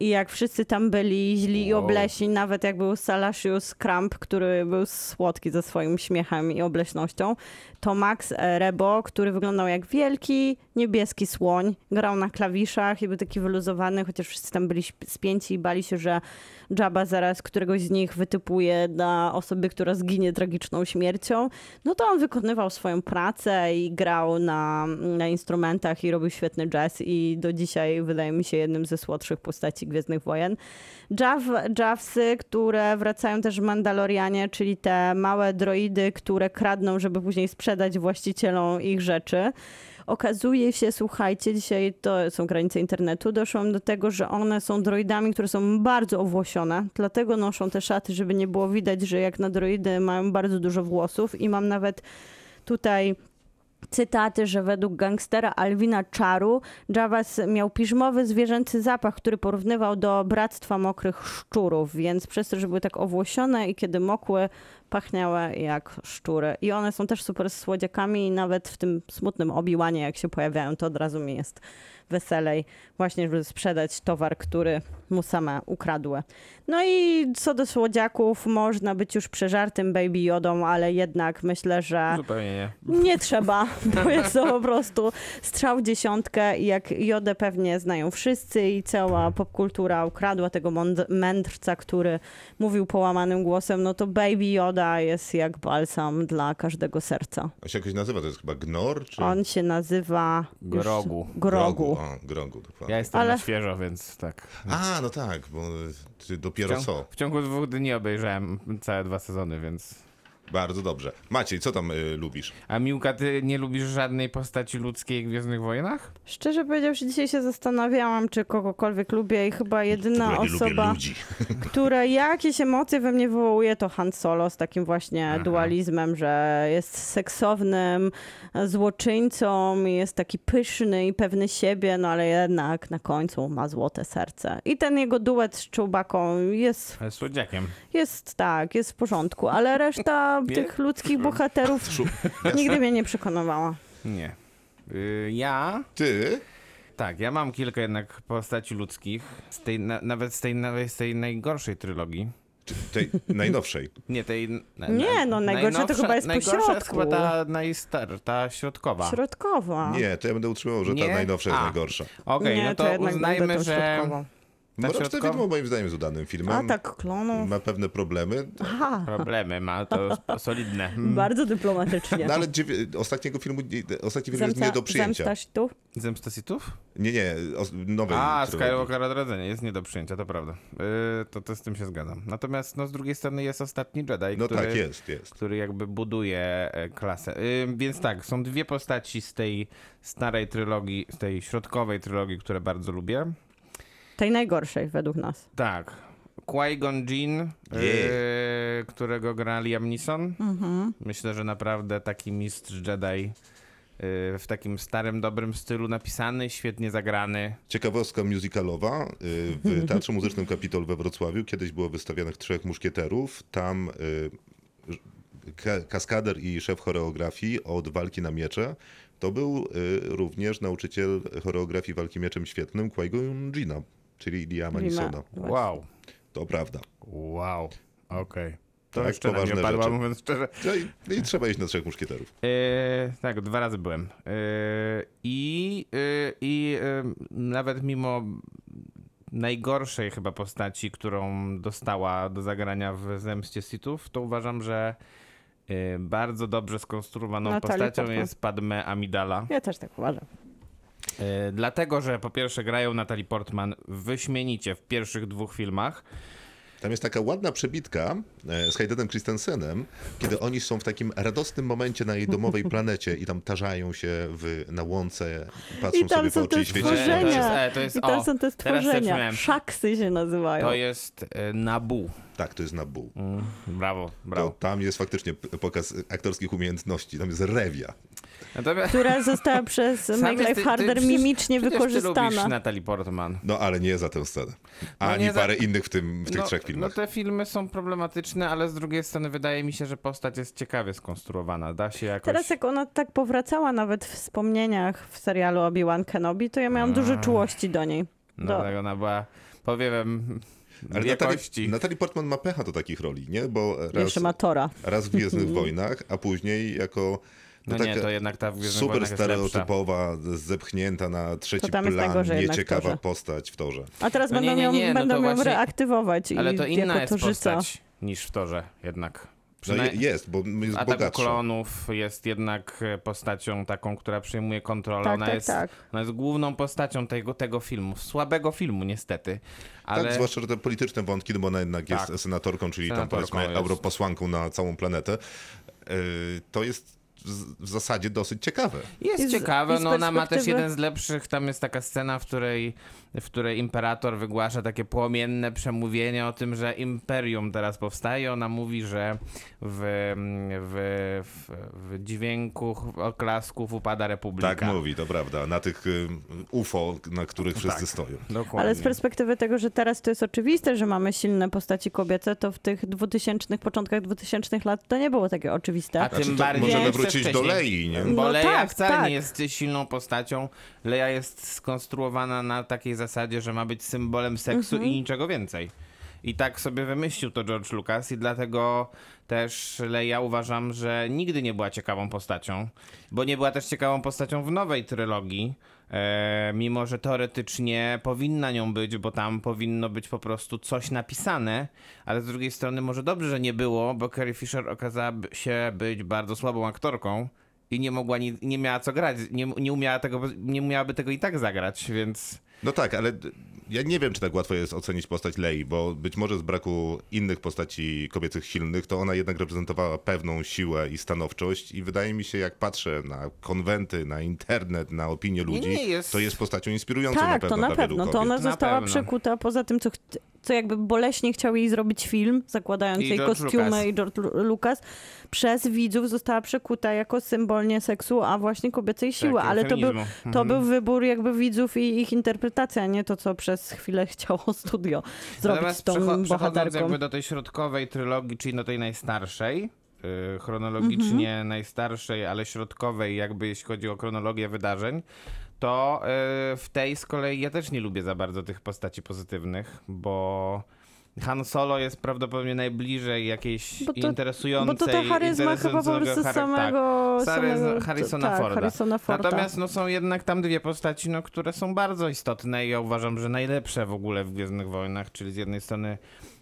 I jak wszyscy tam byli źli i Wow. obleśni, nawet jak był Salasius Crump, który był słodki ze swoim śmiechem i obleśnością, to Max Rebo, który wyglądał jak wielki, niebieski słoń, grał na klawiszach i był taki wyluzowany, chociaż wszyscy tam byli spięci i bali się, że Jabba zaraz któregoś z nich wytypuje dla osoby, która zginie tragiczną śmiercią. No to on wykonywał swoją pracę i grał na, na instrumentach i robił świetny jazz i do dzisiaj wydaje mi się jednym ze słodszych postaci Gwiezdnych Wojen. Jav, Javsy, które wracają też w Mandalorianie, czyli te małe droidy, które kradną, żeby później sprzedać właścicielom ich rzeczy. Okazuje się, słuchajcie, dzisiaj to są granice internetu, doszłam do tego, że one są droidami, które są bardzo owłosione, dlatego noszą te szaty, żeby nie było widać, że jak na droidy mają bardzo dużo włosów i mam nawet tutaj cytaty, że według gangstera Alwina Czaru Javas miał piżmowy zwierzęcy zapach, który porównywał do bractwa mokrych szczurów, więc przez to, że były tak owłosione i kiedy mokły, pachniały jak szczury. I one są też super słodziakami i nawet w tym smutnym obiłanie, jak się pojawiają, to od razu mi jest weselej właśnie, żeby sprzedać towar, który mu same ukradły. No i co do słodziaków, można być już przeżartym Baby Jodą, ale jednak myślę, że Zupełnie nie. nie trzeba, bo jest to po prostu strzał w dziesiątkę i jak Jodę pewnie znają wszyscy i cała popkultura ukradła tego mędrca, który mówił połamanym głosem, no to Baby Joda jest jak balsam dla każdego serca. On się jakoś nazywa, to jest chyba Gnor? Czy... On się nazywa... już- Grogu. Grogu. O, Grogu, dokładnie. Ja jestem Ale- na świeżo, więc tak. A, no tak, bo ty W, dopiero ciągu, co. w ciągu dwóch dni obejrzałem całe dwa sezony, więc Bardzo dobrze. Maciej, co tam y, lubisz? A Miłka, ty nie lubisz żadnej postaci ludzkiej w Gwiezdnych Wojnach? Szczerze powiedziawszy, dzisiaj się zastanawiałam, czy kogokolwiek lubię i chyba jedyna nie lubię osoba, ludzi. (laughs) która jakieś emocje we mnie wywołuje, to Han Solo z takim właśnie dualizmem, że jest seksownym złoczyńcą, jest taki pyszny i pewny siebie, no ale jednak na końcu ma złote serce. I ten jego duet z Czubaką jest, Ale Słodziakiem. jest tak, jest w porządku, ale reszta Nie? tych ludzkich bohaterów (laughs) nigdy mnie nie przekonywała. Nie. Y, ja Ty? Tak, ja mam kilka jednak postaci ludzkich, z tej, na, nawet z tej, nawet z tej najgorszej trylogii. Czy tej najnowszej. (laughs) Nie, tej... Na, Nie, no, najgorsza to chyba jest po najgorsza jest środku. chyba ta najstar, ta środkowa. Środkowa. Nie, to ja będę utrzymywał, że ta Nie? najnowsza jest A. najgorsza. Okej, nie, no to, będę uznajmy, że... środkową. Ta Mroczne środkowa- widmo moim zdaniem jest udanym filmem. Atak klonów. Ma pewne problemy, Aha, Problemy ma, to solidne. (laughs) Bardzo dyplomatycznie. no ale dziewię- ostatniego filmu, ostatni film jest nie do przyjęcia. zemsta tu? Zemsta Sithów? Nie, nie, nowej A. Skywalker Odrodzenie jest nie do przyjęcia, to prawda. Yy, to, to z tym się zgadzam. Natomiast no, z drugiej strony jest ostatni Jedi, No który... tak, jest, jest. który jakby buduje e, klasę. Ym, więc tak, są dwie postaci z tej starej trylogii, z tej środkowej trylogii, które bardzo lubię. Tej najgorszej według nas. Tak. Qui-Gon Jinn, e, którego gra Liam Neeson. Myślę, że naprawdę taki mistrz Jedi e, w takim starym, dobrym stylu napisany, świetnie zagrany. Ciekawostka musicalowa. y, W (laughs) Teatrze Muzycznym Kapitol we Wrocławiu kiedyś było wystawianych trzech muszkieterów. Tam ka- kaskader i szef choreografii od walki na miecze to był y, również nauczyciel choreografii walki mieczem świetnym Qui-Gon Jinna, czyli Liama Lima. Neesona. Wow. To prawda. Wow. Okej. To Tak, jeszcze poważne padła, rzeczy. mówiąc szczerze. No i, i trzeba iść na trzech muszkieterów. E, tak, dwa razy byłem. E, I i e, nawet mimo najgorszej chyba postaci, którą dostała do zagrania w Zemście Sithów, to uważam, że bardzo dobrze skonstruowaną Natalie postacią Portman. jest Padme Amidala. Ja też tak uważam. E, dlatego, że po pierwsze grają Natalie Portman wyśmienicie w pierwszych dwóch filmach. Tam jest taka ładna przebitka e, z Haydenem Christensenem, kiedy oni są w takim radosnym momencie na jej domowej (laughs) planecie i tam tarzają się w, na łące, patrzą I tam sobie w oczy i świeci stworzenia. To jest- to jest- I tam o, są te stworzenia. Szaksy się nazywają. To jest e, Nabu. Tak, to jest Nabu. Brawo, To brawo. tam jest faktycznie pokaz aktorskich umiejętności, tam jest rewia. Natomiast... Która została przez (laughs) jest- Life ty- ty Harder przecież- mimicznie przecież Ty wykorzystana. Natalie Portman. No ale nie za tę scenę. Ani nie za- parę innych w, tym, w tych no, trzech No filmach. te filmy są problematyczne, ale z drugiej strony wydaje mi się, że postać jest ciekawie skonstruowana. Da się jakoś... Teraz jak ona tak powracała nawet w wspomnieniach w serialu Obi-Wan Kenobi, to ja miałam dużo czułości do niej. No, do- tak ona była, powiem, Ale jakości. Natalie, Natalie Portman ma pecha do takich roli, nie? Bo raz, Jeszcze ma Tora. raz w Gwiezdnych (laughs) Wojnach, a później jako No no nie, taka to jednak ta super stereotypowa, zepchnięta na trzeci plan, nieciekawa postać w torze. A teraz No nie, będą, nie, ją, nie, no będą to ją właśnie- reaktywować i Ale to inna jako jest torzyca. postać niż w torze jednak. No jest, bo jest W Ataku bogatsza. Klonów jest jednak e, postacią taką, która przejmuje kontrolę. Tak, ona, tak, jest, tak. ona jest główną postacią tego, tego filmu. Słabego filmu niestety. Ale Tak, zwłaszcza, że te polityczne wątki, no bo ona jednak Tak. jest senatorką, czyli tam Senatorką powiedzmy jest. europosłanką na całą planetę. Yy, to jest w- zasadzie dosyć ciekawe. Jest z- ciekawe, no ona ma też jeden z lepszych, tam jest taka scena, w której, w której imperator wygłasza takie płomienne przemówienie o tym, że imperium teraz powstaje. Ona mówi, że w, w, w, w dźwięku oklasków upada republika. Tak mówi, to prawda. Na tych y, UFO, na których wszyscy Tak. stoją. Dokładnie. Ale z perspektywy tego, że teraz to jest oczywiste, że mamy silne postaci kobiece, to w tych 2000, początkach 2000 lat to nie było takie oczywiste. A tym Znaczy, bardziej możemy jeszcze wrócić do. Lei, nie? Bo No Leia tak, wcale tak. nie jest silną postacią. Leia jest skonstruowana na takiej zasadzie, że ma być symbolem seksu Mhm. i niczego więcej. I tak sobie wymyślił to George Lucas i dlatego też Leia uważam, że nigdy nie była ciekawą postacią, bo nie była też ciekawą postacią w nowej trylogii, mimo że teoretycznie powinna nią być, bo tam powinno być po prostu coś napisane, ale z drugiej strony może dobrze, że nie było, bo Carrie Fisher okazała się być bardzo słabą aktorką i nie mogła, ni- nie miała co grać, nie, nie umiała tego, nie umiałaby tego i tak zagrać, więc... No tak, ale Ja nie wiem, czy tak łatwo jest ocenić postać Lei, bo być może z braku innych postaci kobiecych silnych, to ona jednak reprezentowała pewną siłę i stanowczość i wydaje mi się, jak patrzę na konwenty, na internet, na opinie ludzi, nie jest- to jest postacią inspirującą na Tak, pewno to na dla pewno. To ona Na została przekuta poza tym, co, co jakby boleśnie chciał jej zrobić film, zakładając I jej George kostiumy Lucas. i George Lu- Lucas, przez widzów została przekuta jako symbol nie seksu, a właśnie kobiecej siły. Tak, Ale to był, to Mhm. był wybór jakby widzów i ich interpretacja, nie to, co przez chwilę chciało studio zrobić Natomiast z tą przecho- bohaterką. jakby do tej środkowej trylogii, czyli do tej najstarszej, yy, chronologicznie Mhm. najstarszej, ale środkowej jakby jeśli chodzi o chronologię wydarzeń, to yy, w tej z kolei ja też nie lubię za bardzo tych postaci pozytywnych, bo Han Solo jest prawdopodobnie najbliżej jakiejś Bo to- interesującej... Bo to ta charyzma chyba po prostu charak- samego, tak. samego Harrisona tak, Forda. Harrisona Forda. Natomiast no, są jednak tam dwie postaci, no, które są bardzo istotne i ja uważam, że najlepsze w ogóle w Gwiezdnych Wojnach, czyli z jednej strony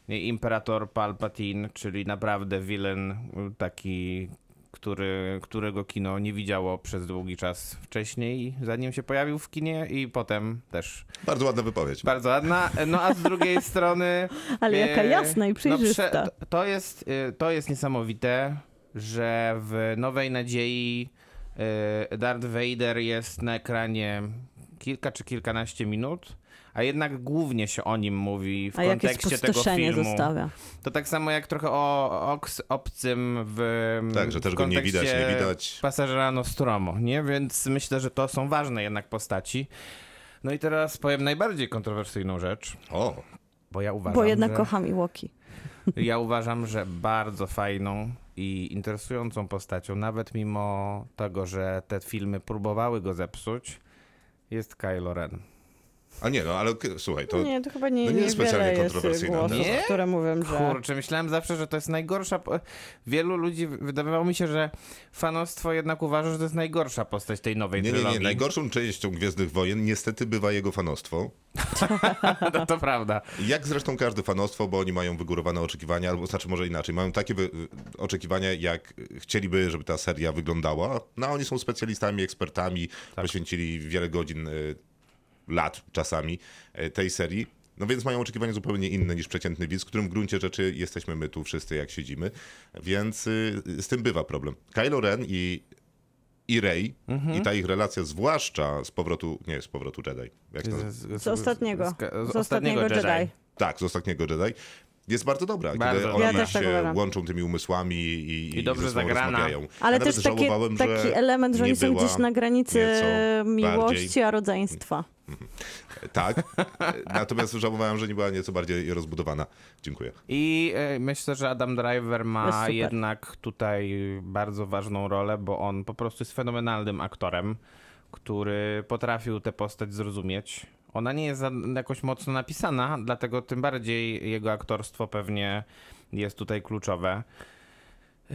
Imperator Palpatine, czyli naprawdę villain taki, który, którego kino nie widziało przez długi czas wcześniej, zanim się pojawił w kinie i potem też Bardzo ładna wypowiedź. bardzo ładna. No a z drugiej (laughs) strony... Ale jaka e, jasna i no, przejrzysta. prze- to- to, jest, e, to jest niesamowite, że w Nowej Nadziei e, Darth Vader jest na ekranie kilka czy kilkanaście minut, a jednak głównie się o nim mówi w A kontekście tego filmu. zostawia. To tak samo jak trochę o oks, obcym w Tak, że też go nie widać, kontekście nie widać. Pasażera Nostromo, nie? Więc myślę, że to są ważne jednak postaci. No i teraz powiem najbardziej kontrowersyjną rzecz, O, bo ja uważam, Bo jednak że... kocham Iwoki. (laughs) Ja uważam, że bardzo fajną i interesującą postacią, nawet mimo tego, że te filmy próbowały go zepsuć, jest Kylo Ren. A nie, no ale słuchaj, to nie, to chyba nie, no nie nie jest specjalnie głosów, teza. Nie? które mówią, że... Kurczę, myślałem zawsze, że to jest najgorsza. Po... Wielu ludzi, wydawało mi się, że fanostwo jednak uważa, że to jest najgorsza postać tej nowej nie, nie, trylogii. nie. Najgorszą częścią Gwiezdnych Wojen niestety bywa jego fanostwo. to, (laughs) to prawda. Jak zresztą każde fanostwo, bo oni mają wygórowane oczekiwania, albo znaczy może inaczej, mają takie wy- oczekiwania, jak chcieliby, żeby ta seria wyglądała. No a oni są specjalistami, ekspertami, poświęcili wiele godzin, y, lat czasami y, tej serii. No więc mają oczekiwania zupełnie inne niż przeciętny widz, którym w gruncie rzeczy jesteśmy my tu wszyscy, jak siedzimy. Więc y, z tym bywa problem. Kylo Ren i i Rey Mhm. i ta ich relacja, zwłaszcza z powrotu, nie z powrotu Jedi. Jak to, Z ostatniego. Z, Z ostatniego Jedi. tak, z ostatniego Jedi. Jest bardzo dobra, Bardzo kiedy oni Ja też tak się uważam. łączą tymi umysłami i, I dobrze zagrana. Ale ja też taki, element, że nie oni są gdzieś na granicy miłości bardziej- a rodzeństwa. (laughs) Tak, natomiast żałowałem, że nie była nieco bardziej rozbudowana. Dziękuję. I e, myślę, że Adam Driver ma jednak tutaj bardzo ważną rolę, bo on po prostu jest fenomenalnym aktorem, który potrafił tę postać zrozumieć. Ona nie jest za- jakoś mocno napisana, dlatego tym bardziej jego aktorstwo pewnie jest tutaj kluczowe. E,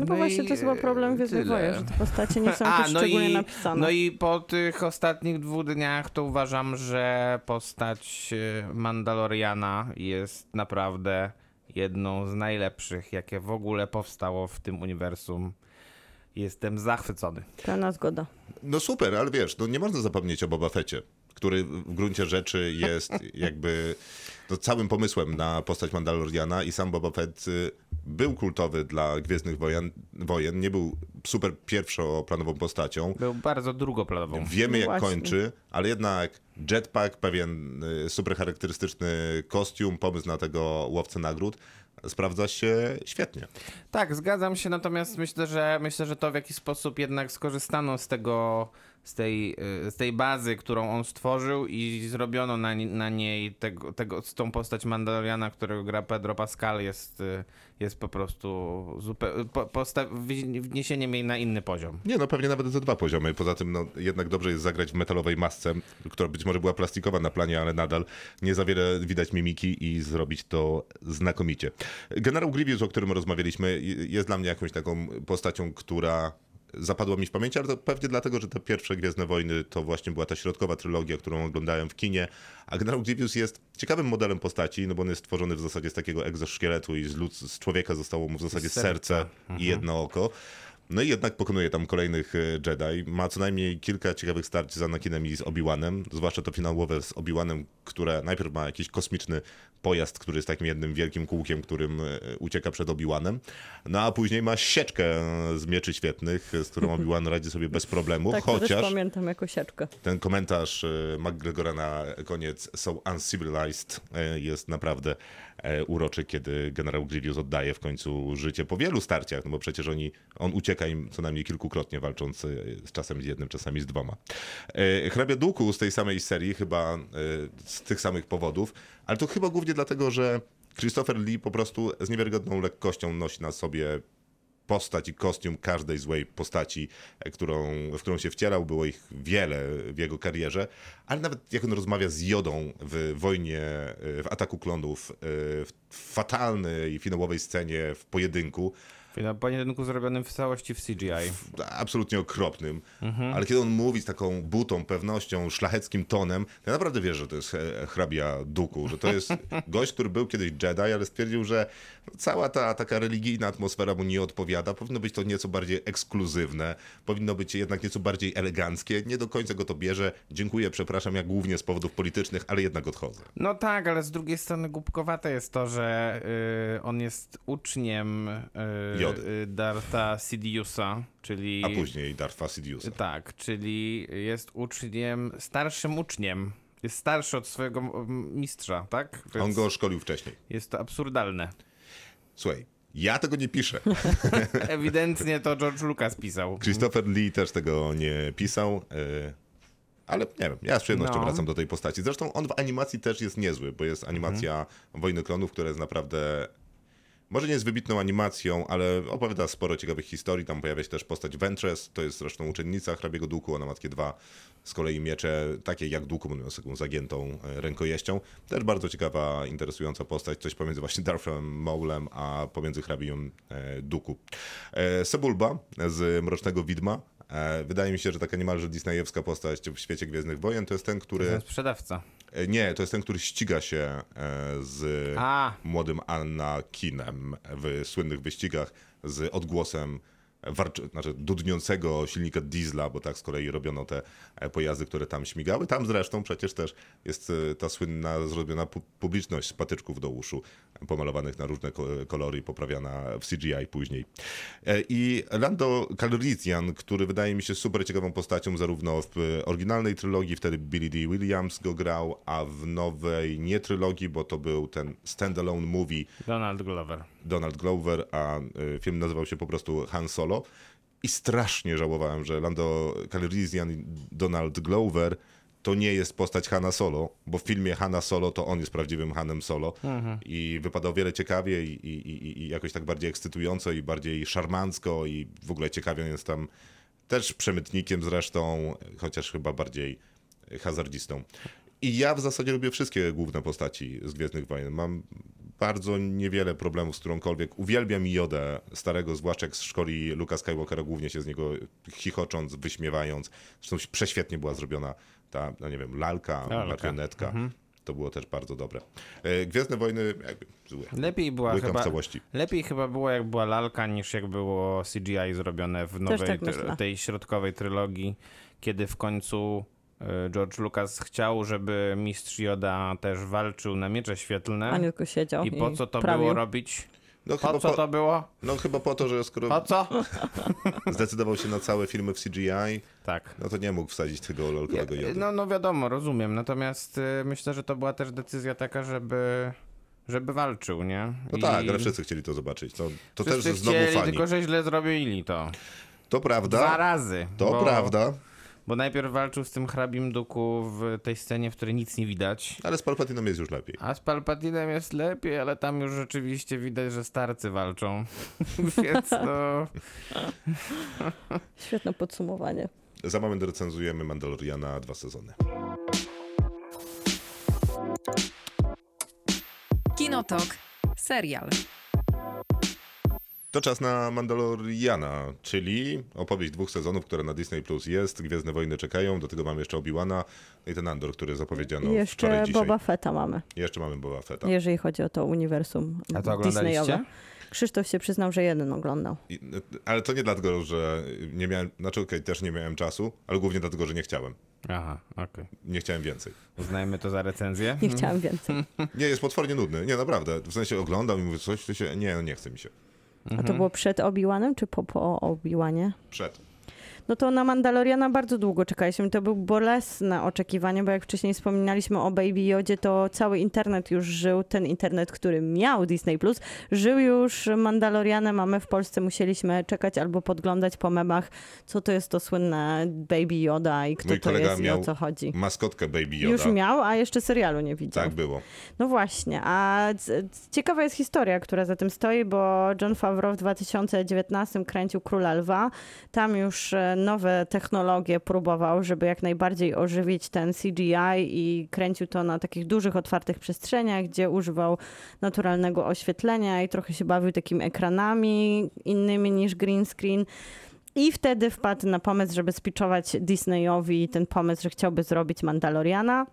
No bo właśnie to jest chyba problem Gwiezdnych tyle. Wojen, że te postacie nie są (laughs) jakoś no szczególnie i, napisane. No i po tych ostatnich dwóch dniach to uważam, że postać e, Mandaloriana jest naprawdę jedną z najlepszych, jakie w ogóle powstało w tym uniwersum. Jestem zachwycony. Pełna zgoda. No super, ale wiesz, no nie można zapomnieć o Boba Fetcie, który w gruncie rzeczy jest (laughs) jakby no, całym pomysłem na postać Mandaloriana i sam Boba Fett y, był kultowy dla Gwiezdnych Wojen, wojen nie był super pierwszoplanową postacią. Był bardzo drugoplanową. Wiemy jak Właśnie. kończy, ale jednak jetpack, pewien y, super charakterystyczny kostium, pomysł na tego łowcę nagród sprawdza się świetnie. Tak, zgadzam się, natomiast myślę, że myślę, że to w jakiś sposób jednak skorzystano z tego, z tej, y, z tej bazy, którą on stworzył i zrobiono na, na niej tego, tego, tą postać Mandaloriana, którego gra Pedro Pascal jest, y, jest po prostu zupełnie, wniesieniem jej na inny poziom. Nie, no pewnie nawet ze dwa poziomy. Poza tym, no jednak dobrze jest zagrać w metalowej masce, która być może była plastikowa na planie, ale nadal nie za wiele widać mimiki i zrobić to znakomicie. Generał Grievous, o którym rozmawialiśmy, jest dla mnie jakąś taką postacią, która zapadła mi w pamięci, ale to pewnie dlatego, że te pierwsze Gwiezdne Wojny to właśnie była ta środkowa trylogia, którą oglądałem w kinie, a Generał Grievous jest ciekawym modelem postaci, no bo on jest stworzony w zasadzie z takiego egzoszkieletu i z, ludz- z człowieka zostało mu w zasadzie serce i jedno oko. No i jednak pokonuje tam kolejnych e, Jedi. Ma co najmniej kilka ciekawych starć z Anakinem i z Obi-Wanem, zwłaszcza to finałowe z Obi-Wanem, które najpierw ma jakiś kosmiczny pojazd, który jest takim jednym wielkim kółkiem, którym e, ucieka przed Obi-Wanem. No a później ma sieczkę z mieczy świetnych, z którą (laughs) Obi-Wan radzi sobie bez problemu, Tak, chociaż pamiętam jako sieczkę. ten komentarz e, McGregora na koniec So uncivilized e, jest naprawdę uroczy, kiedy generał Grievous oddaje w końcu życie po wielu starciach, no bo przecież oni, on ucieka im co najmniej kilkukrotnie, walcząc e, z czasem z jednym, czasami z dwoma. E, Hrabia Duku z tej samej serii, chyba e, z tych samych powodów, ale to chyba głównie dlatego, że Christopher Lee po prostu z niewiarygodną lekkością nosi na sobie postać i kostium każdej złej postaci, e, którą, w którą się wcielał. Było ich wiele w jego karierze, ale nawet jak on rozmawia z Jodą w wojnie, e, w ataku klonów, e, w fatalnej finałowej scenie w pojedynku, Na pojedynku zrobionym w całości w CGI. absolutnie okropnym, ale kiedy on mówi z taką butą, pewnością, szlacheckim tonem, to ja naprawdę wiesz, że to jest e, hrabia Duku, że to jest (laughs) gość, który był kiedyś Jedi, ale stwierdził, że cała ta taka religijna atmosfera mu nie odpowiada, powinno być to nieco bardziej ekskluzywne, powinno być jednak nieco bardziej eleganckie, nie do końca go to bierze, dziękuję, przepraszam, ja głównie z powodów politycznych, ale jednak odchodzę. No tak, ale z drugiej strony głupkowate jest to, że y, on jest uczniem y, Jody. y, Dartha Sidiousa, czyli... A później Darth Sidious'a. Tak, czyli jest uczniem, starszym uczniem. Jest starszy od swojego mistrza, tak? On Więc go szkolił wcześniej. Jest to absurdalne. Słuchaj, ja tego nie piszę. (laughs) Ewidentnie to George Lucas pisał. Christopher Lee też tego nie pisał. e, Ale nie wiem, ja z przyjemnością No. wracam do tej postaci. Zresztą on w animacji też jest niezły, bo jest animacja Wojny Klonów, która jest naprawdę. Może nie jest wybitną animacją, ale opowiada sporo ciekawych historii. Tam pojawia się też postać Ventress, to jest zresztą uczennica hrabiego Duku, ona ma takie dwa z kolei miecze, takie jak Duku, z taką zagiętą e, rękojeścią. Też bardzo ciekawa, interesująca postać, coś pomiędzy właśnie Darthem Maulem, a pomiędzy hrabią e, Duku. E, Sebulba z Mrocznego Widma. Wydaje mi się, że taka niemalże disneyowska postać w świecie Gwiezdnych Wojen to jest ten, który... Ten sprzedawca. E, Nie, to jest ten, który ściga się e, z A. młodym Anakinem w słynnych wyścigach z odgłosem znaczy dudniącego silnika diesla, bo tak z kolei robiono te e, pojazdy, które tam śmigały. Tam zresztą przecież też jest e, ta słynna zrobiona pu- publiczność z patyczków do uszu, pomalowanych na różne ko- kolory i poprawiana w CGI później. E, I Lando Calrissian, który wydaje mi się super ciekawą postacią zarówno w oryginalnej trylogii, wtedy Billy D. Williams go grał, a w nowej nie trylogii, bo to był ten standalone movie Donald Glover. Donald Glover, a y, film nazywał się po prostu Han Solo. I strasznie żałowałem, że Lando Calrissian i Donald Glover to nie jest postać Hana Solo, bo w filmie Hanna Solo to on jest prawdziwym Hanem Solo i wypadał wiele ciekawie i, i, i, i jakoś tak bardziej ekscytująco i bardziej szarmancko i w ogóle ciekawie on jest tam też przemytnikiem zresztą, chociaż chyba bardziej hazardzistą. I ja w zasadzie lubię wszystkie główne postaci z Gwiezdnych Wojen. Mam bardzo niewiele problemów z którąkolwiek. Uwielbiam Jodę starego, zwłaszcza jak z szkoli Luka Skywalkera, głównie się z niego chichocząc, wyśmiewając. Zresztą prześwietnie była zrobiona ta, no nie wiem, lalka, Lalka. marionetka. To było też bardzo dobre. E, Gwiezdne Wojny jakby złe. Lepiej była chyba... w całości. Lepiej chyba było, jak była lalka, niż jak było CGI zrobione w nowej, tak try- myślę. tej środkowej trylogii, kiedy w końcu George Lucas chciał, żeby mistrz Yoda też walczył na miecze świetlne. A nie tylko siedział I po co to prawił. było robić? No, Po chyba co to było? no chyba po to, że skoro Po co? (laughs) zdecydował się na całe filmy w CGI, Tak. no to nie mógł wsadzić tego lolkowego Jody. No, no wiadomo, rozumiem. Natomiast y, myślę, że to była też decyzja taka, żeby, żeby walczył, nie? No I tak, ale wszyscy chcieli to zobaczyć. To, to też znowu chcieli, fani. tylko że źle zrobili to. To Dwa prawda, razy. to bo, prawda, Bo najpierw walczył z tym hrabim duku w tej scenie, w której nic nie widać. ale z Palpatiną jest już lepiej. A z Palpatinem jest lepiej, ale tam już rzeczywiście widać, że starcy walczą. (laughs) Więc no... Świetne podsumowanie. Za moment recenzujemy Mandaloriana dwa sezony. Kinotok. Serial. To czas na Mandaloriana, czyli opowieść dwóch sezonów, która na Disney Plus jest. Gwiezdne Wojny czekają, do tego mamy jeszcze Obi-Wana i ten Andor, który zapowiedziano I wczoraj, jeszcze. Boba Fetta mamy, Jeszcze mamy Boba Fetta. jeżeli chodzi o to uniwersum A to? Disneyowe. Krzysztof się przyznał, że jeden oglądał. I, ale to nie dlatego, że nie miałem, znaczy okej, też nie miałem czasu, ale głównie dlatego, że nie chciałem. Aha, okej. Nie chciałem więcej. Uznajmy to za recenzję. Nie chciałam więcej. Nie, jest potwornie nudny. Nie, naprawdę. W sensie oglądam i mówię coś, to się, nie, no nie chce mi się. A to było przed Obi-Wanem, czy po, po Obi-Wanie? Przed. No to na Mandaloriana bardzo długo czekaliśmy. To był bolesne oczekiwanie, bo jak wcześniej wspominaliśmy o Baby Yodzie, to cały internet już żył, ten internet, który miał Disney+, Plus, żył już Mandalorianem, a my w Polsce musieliśmy czekać albo podglądać po memach, co to jest to słynne Baby Yoda i kto Mój to jest i o co chodzi. Maskotkę Baby Yoda. Już miał, a jeszcze serialu nie widział. Tak było. No właśnie, a ciekawa jest historia, która za tym stoi, bo John Favreau w 2019 kręcił Króla Lwa. Tam już e, nowe technologie próbował, żeby jak najbardziej ożywić ten CGI i kręcił to na takich dużych, otwartych przestrzeniach, gdzie używał naturalnego oświetlenia i trochę się bawił takimi ekranami innymi niż green screen. I wtedy wpadł na pomysł, żeby spiczować Disneyowi ten pomysł, że chciałby zrobić Mandaloriana.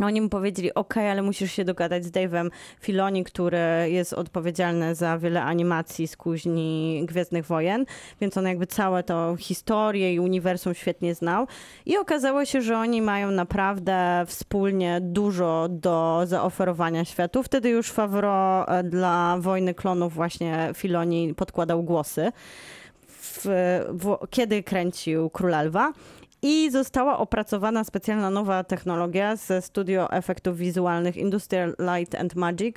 Oni mu powiedzieli, ok, ale musisz się dogadać z Dave'em Filoni, który jest odpowiedzialny za wiele animacji z kuźni Gwiezdnych Wojen, więc on jakby całe to historię i uniwersum świetnie znał. I okazało się, że oni mają naprawdę wspólnie dużo do zaoferowania światu. Wtedy już Favreau e, dla Wojny Klonów właśnie Filoni podkładał głosy. W, w, kiedy kręcił Króla Lwa. I została opracowana specjalna nowa technologia ze studio efektów wizualnych Industrial Light and Magic.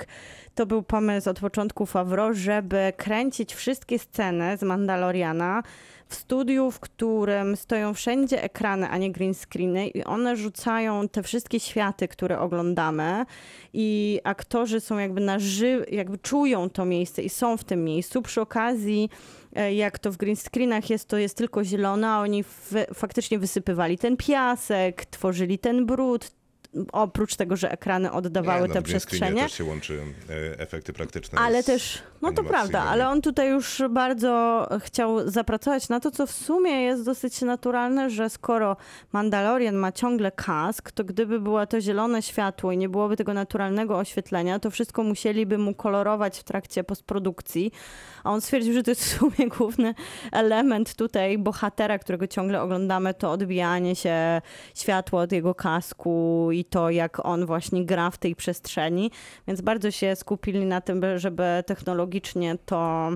To był pomysł od początku Favreau, żeby kręcić wszystkie sceny z Mandaloriana w studiu, w którym stoją wszędzie ekrany, a nie green screeny i one rzucają te wszystkie światy, które oglądamy i aktorzy są jakby na ży- jakby czują to miejsce i są w tym miejscu. Przy okazji jak to w green screenach jest, to jest tylko zielone, a oni faktycznie wysypywali ten piasek, tworzyli ten brud. Oprócz tego, że ekrany oddawały Nie, te no, green screenie przestrzenie. też się łączy e, efekty praktyczne. Ale też, no to prawda, ale on tutaj już bardzo chciał zapracować na to, co w sumie jest dosyć naturalne, że skoro Mandalorian ma ciągle kask, to gdyby było to zielone światło i nie byłoby tego naturalnego oświetlenia, to wszystko musieliby mu kolorować w trakcie postprodukcji. A on stwierdził, że to jest w sumie główny element tutaj bohatera, którego ciągle oglądamy, to odbijanie się światła od jego kasku i to, jak on właśnie gra w tej przestrzeni. Więc bardzo się skupili na tym, by- żeby technologicznie to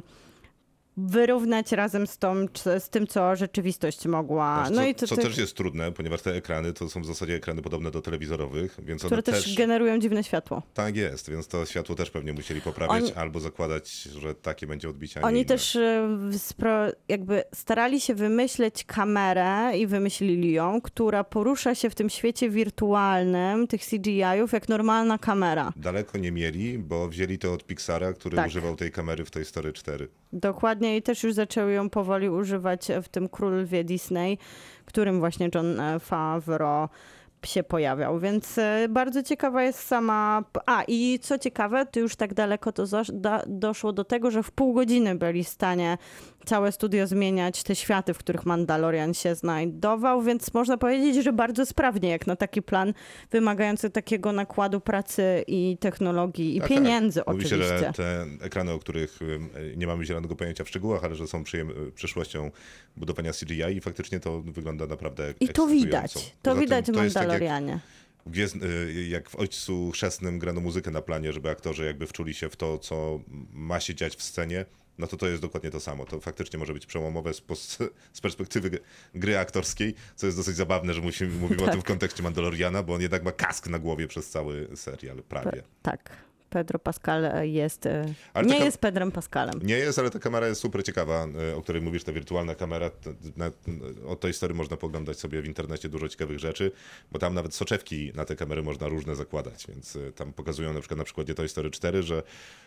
wyrównać razem z, tą, z tym, co rzeczywistość mogła. No co, i to, co to, też jest trudne, ponieważ te ekrany to są w zasadzie ekrany podobne do telewizorowych, więc one które też, też... generują dziwne światło. Tak jest, więc to światło też pewnie musieli poprawiać Oni- albo zakładać, że takie będzie odbicie. Oni też e, jakby starali się wymyśleć kamerę i wymyślili ją, która porusza się w tym świecie wirtualnym tych CGI-ów jak normalna kamera. Daleko nie mieli, bo wzięli to od Pixara, który Tak. używał tej kamery w tej Story 4. Dokładnie i też już zaczęły ją powoli używać w tym Królowie Disney, którym właśnie John Favreau się pojawiał, więc e, bardzo ciekawa jest sama... A i co ciekawe, to już tak daleko to doszło do tego, że w pół godziny byli w stanie całe studio zmieniać te światy, w których Mandalorian się znajdował, więc można powiedzieć, że bardzo sprawnie jak na taki plan wymagający takiego nakładu pracy i technologii i Tak, pieniędzy tak. Mówi się, oczywiście. że te ekrany, o których ym, nie mamy zielonego pojęcia w szczegółach, ale że są przyjem- przyszłością budowania CGI i faktycznie to wygląda naprawdę I to widać. To widać w tak Mandalorianie. Gwiezdn- y, jak w Ojcu Chrzestnym grano muzykę na planie, żeby aktorzy jakby wczuli się w to, co ma się dziać w scenie, no to to jest dokładnie to samo. To faktycznie może być przełomowe z, z perspektywy gry aktorskiej, co jest dosyć zabawne, że musimy, mówimy o tym w kontekście Mandaloriana, bo on jednak ma kask na głowie przez cały serial, prawie. Tak. Pedro Pascal jest. e, Ale nie jest Pedrem Pascalem. Nie jest, ale ta kamera jest super ciekawa, y, o której mówisz, ta wirtualna kamera. Na, o tej historii można poglądać sobie w internecie dużo ciekawych rzeczy, bo tam nawet soczewki na te kamery można różne zakładać, więc tam pokazują na przykład na przykładzie Toy Story 4, że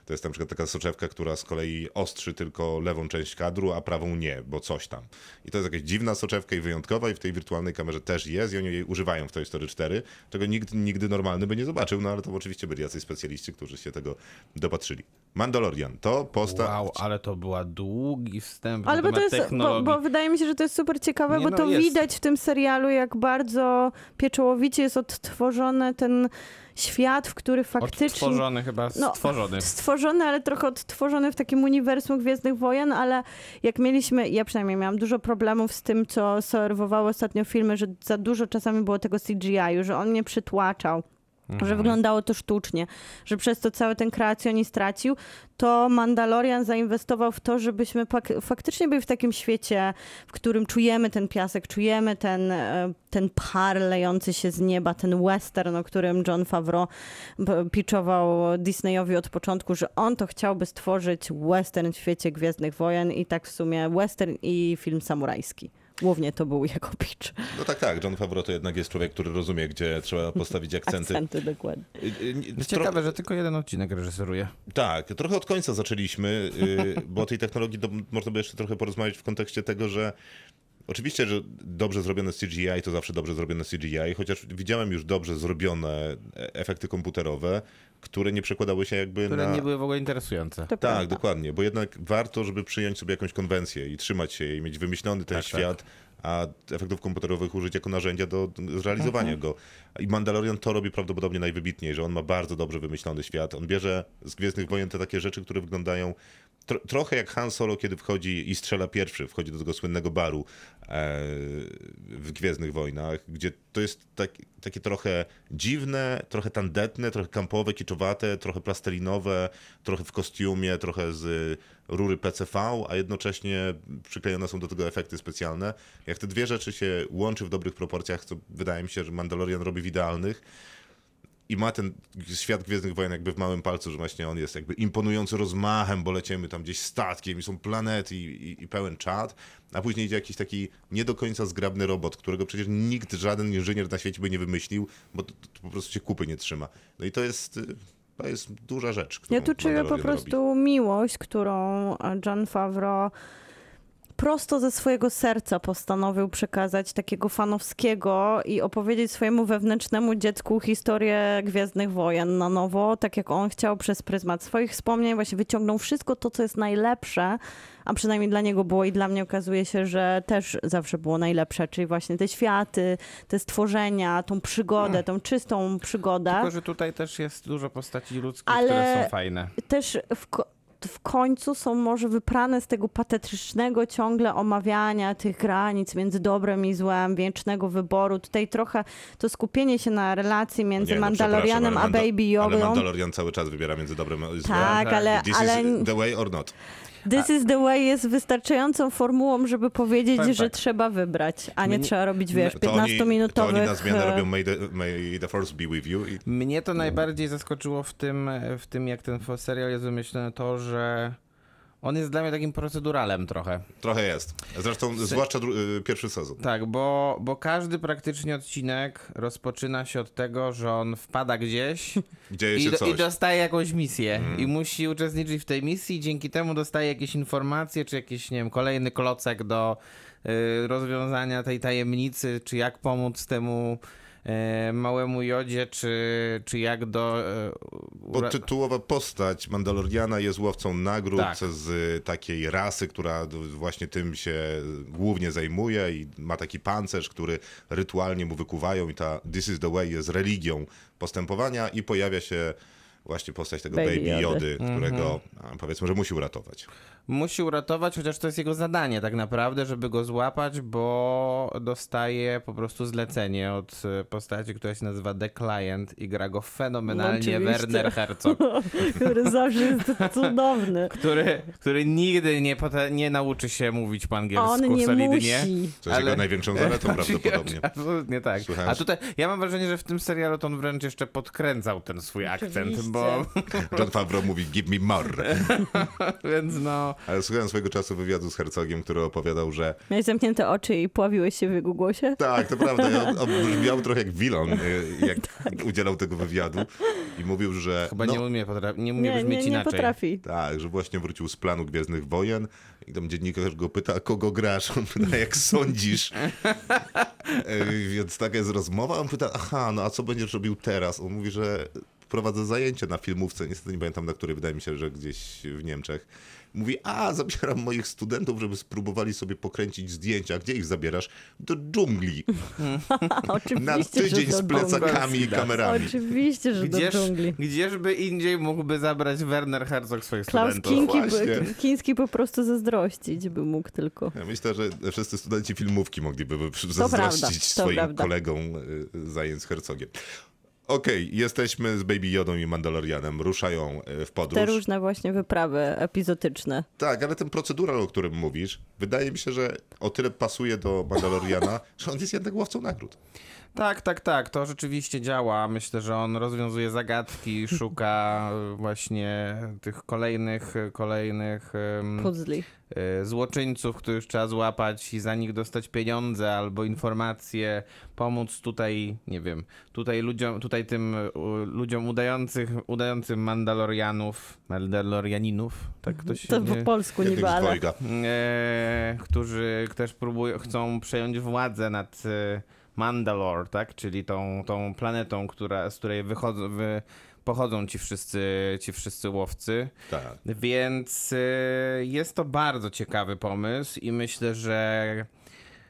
to jest na przykład taka soczewka, która z kolei ostrzy tylko lewą część kadru, a prawą nie, bo coś tam. I to jest jakaś dziwna soczewka i wyjątkowa i w tej wirtualnej kamerze też jest i oni jej używają w Toy Story 4, czego nikt nigdy normalny by nie zobaczył, no ale to oczywiście byli jacyś specjaliści, którzy żeście tego dopatrzyli. Mandalorian to postać... Wow, ale to była długi wstęp Ale bo to jest, bo, technologii. bo wydaje mi się, że to jest super ciekawe, Nie, bo no to jest. widać w tym serialu, jak bardzo pieczołowicie jest odtworzony ten świat, w który faktycznie... Odtworzony chyba, No, stworzony. Stworzony, ale trochę odtworzony w takim uniwersum Gwiezdnych Wojen, ale jak mieliśmy, ja przynajmniej miałam dużo problemów z tym, co serwowały ostatnio filmy, że za dużo czasami było tego CGI-u, że on mnie przytłaczał. Że wyglądało to sztucznie, że przez to cały ten kreacjonizm stracił, to Mandalorian zainwestował w to, żebyśmy faktycznie byli w takim świecie, w którym czujemy ten piasek, czujemy ten, e, ten par lejący się z nieba, ten western, o którym John Favreau pitchował Disneyowi od początku, że on to chciałby stworzyć western w świecie Gwiezdnych Wojen i tak w sumie western i film samurajski. Głównie to był jego pitch. No tak, tak, John Favreau to jednak jest człowiek, który rozumie, gdzie trzeba postawić (laughs) akcenty. Akcenty dokładnie. Y, y, To tro- ciekawe, że tylko jeden odcinek reżyseruje. Tak, trochę od końca zaczęliśmy, y, bo o tej technologii do, można by jeszcze trochę porozmawiać w kontekście tego, że oczywiście, że dobrze zrobione CGI to zawsze dobrze zrobione CGI, chociaż widziałem już dobrze zrobione e- efekty komputerowe, które nie przekładały się jakby Które na... nie były w ogóle interesujące. To Tak, prawda. dokładnie, bo jednak warto, żeby przyjąć sobie jakąś konwencję i trzymać się jej, mieć wymyślony ten Tak, świat, a efektów komputerowych użyć jako narzędzia do zrealizowania Mhm. go. I Mandalorian to robi prawdopodobnie najwybitniej, że on ma bardzo dobrze wymyślony świat. On bierze z Gwiezdnych Wojen te takie rzeczy, które wyglądają tro, trochę jak Han Solo, kiedy wchodzi i strzela pierwszy, wchodzi do tego słynnego baru e, w Gwiezdnych Wojnach, gdzie to jest tak, takie trochę dziwne, trochę tandetne, trochę kampowe, kiczowate, trochę plastelinowe, trochę w kostiumie, trochę z rury PCV, a jednocześnie przyklejone są do tego efekty specjalne. Jak te dwie rzeczy się łączy w dobrych proporcjach, to wydaje mi się, że Mandalorian robi w idealnych i ma ten świat Gwiezdnych Wojen jakby w małym palcu, że właśnie on jest jakby imponujący rozmachem, bo lecimy tam gdzieś statkiem i są planety i, i, i pełen czad, a później idzie jakiś taki nie do końca zgrabny robot, którego przecież nikt, żaden inżynier na świecie by nie wymyślił, bo to, to po prostu się kupy nie trzyma. No i to jest, y, to jest duża rzecz, Ja tu czuję po prostu miłość, którą John Favreau prosto ze swojego serca postanowił przekazać takiego fanowskiego i opowiedzieć swojemu wewnętrznemu dziecku historię Gwiezdnych Wojen na nowo, tak jak on chciał przez pryzmat swoich wspomnień, właśnie wyciągnął wszystko to, co jest najlepsze, a przynajmniej dla niego było i dla mnie okazuje się, że też zawsze było najlepsze, czyli właśnie te światy, te stworzenia, tą przygodę, tą czystą przygodę. Tylko, że tutaj też jest dużo postaci ludzkich, Ale- które są fajne. też w, w końcu są może wyprane z tego patetycznego ciągle omawiania tych granic między dobrem i złem, wiecznego wyboru. Tutaj trochę to skupienie się na relacji między Nie, no Mandalorianem a Baby Manda- Ale. Mandalorian cały czas wybiera między dobrem a złem. Tak, Tak. ale, This ale the way or not. This is the way jest wystarczającą formułą, żeby powiedzieć, że tak. trzeba wybrać, a nie Mnie- trzeba robić, wiesz, To oni, to 15-minutowych... oni na zmianę e, robią may the, may the force be with you i Mnie to najbardziej zaskoczyło w tym, w tym, jak ten serial jest wymyślony, to, że on jest dla mnie takim proceduralem trochę. trochę jest. Zresztą zwłaszcza y, pierwszy sezon. Tak, bo, bo każdy praktycznie odcinek rozpoczyna się od tego, że on wpada gdzieś (laughs) i, do, i dostaje jakąś misję Mhm. i musi uczestniczyć w tej misji i dzięki temu dostaje jakieś informacje, czy jakiś, nie wiem, kolejny klocek do y, rozwiązania tej tajemnicy, czy jak pomóc temu małemu jodzie, czy, czy jak do... Y, Bo ura- tytułowa postać Mandaloriana jest łowcą nagród Tak. z takiej rasy, która właśnie tym się głównie zajmuje i ma taki pancerz, który rytualnie mu wykuwają i ta This is the way jest religią postępowania i pojawia się właśnie postać tego Baby Baby, Jody. Jody, którego a, powiedzmy, że musi uratować. Musi uratować, chociaż to jest jego zadanie tak naprawdę, żeby go złapać, bo dostaje po prostu zlecenie od e, postaci, która się nazywa The Client i gra go fenomenalnie Oczywiście. Werner Herzog, (laughs) który zawsze jest cudowny. który, który nigdy nie, nie nauczy się mówić po angielsku On nie solidnie. musi. Co jest Ale- jego największą zaletą (laughs) prawdopodobnie. Absolutnie tak. Słuchałem, A tutaj ja mam wrażenie, że w tym serialu to on wręcz jeszcze podkręcał ten swój akcent, bo John Favreau mówi give me more. (laughs) więc no. Ale słuchałem swojego czasu wywiadu z Herzogiem, który opowiadał, że Miałeś zamknięte oczy i pławiłeś się w jego głosie? Tak, to prawda. Ja- On brzmiał trochę jak Wilon, y, jak (laughs) udzielał tego wywiadu i mówił, że. Chyba no, nie umie, potra- nie umie Nie, brzmieć nie, nie inaczej. potrafi. Tak, że właśnie wrócił z planu Gwiezdnych Wojen i tam dziennikarz go pyta, a kogo grasz? On pyta, jak sądzisz? (laughs) Y, Więc taka jest rozmowa. On pyta, aha, no a co będziesz robił teraz? On mówi, że prowadzę zajęcia na filmówce, niestety nie pamiętam na której, wydaje mi się, że gdzieś w Niemczech. Mówi, a zabieram moich studentów, żeby spróbowali sobie pokręcić zdjęcia. Gdzie ich zabierasz? Do dżungli. (laughs) Oczywiście, Na tydzień z plecakami i kamerami. Oczywiście, że Gdzież, do dżungli. gdzieżby indziej mógłby zabrać Werner Herzog swoich Klaus studentów? Kinki, właśnie. Chiński po prostu zazdrościć by mógł tylko. Ja myślę, że wszyscy studenci filmówki mogliby prawda, zazdrościć to swoim prawda. kolegom y, zajęć z Herzogiem. Okej, jesteśmy z Baby Jodą i Mandalorianem, ruszają y, w podróż. Te różne właśnie wyprawy epizodyczne. Tak, ale ten procedural, o którym mówisz, wydaje mi się, że o tyle pasuje do Mandaloriana, (laughs) że on jest jednak łowcą nagród. Tak, tak, tak, to rzeczywiście działa. Myślę, że on rozwiązuje zagadki, (laughs) szuka e, właśnie tych kolejnych, kolejnych em, Puzzli. e, złoczyńców, których trzeba złapać i za nich dostać pieniądze albo informacje, pomóc tutaj, nie wiem, tutaj ludziom, tutaj tym ludziom udających, udającym Mandalorianów, Mandalorianinów, tak ktoś To nie... po polsku niby, ale e, którzy też próbują, chcą przejąć władzę nad e, Mandalore, tak? Czyli tą, tą planetą, która, z której wychodzą, wy, pochodzą ci wszyscy, ci wszyscy łowcy. Tak. Więc e, jest to bardzo ciekawy pomysł i myślę, że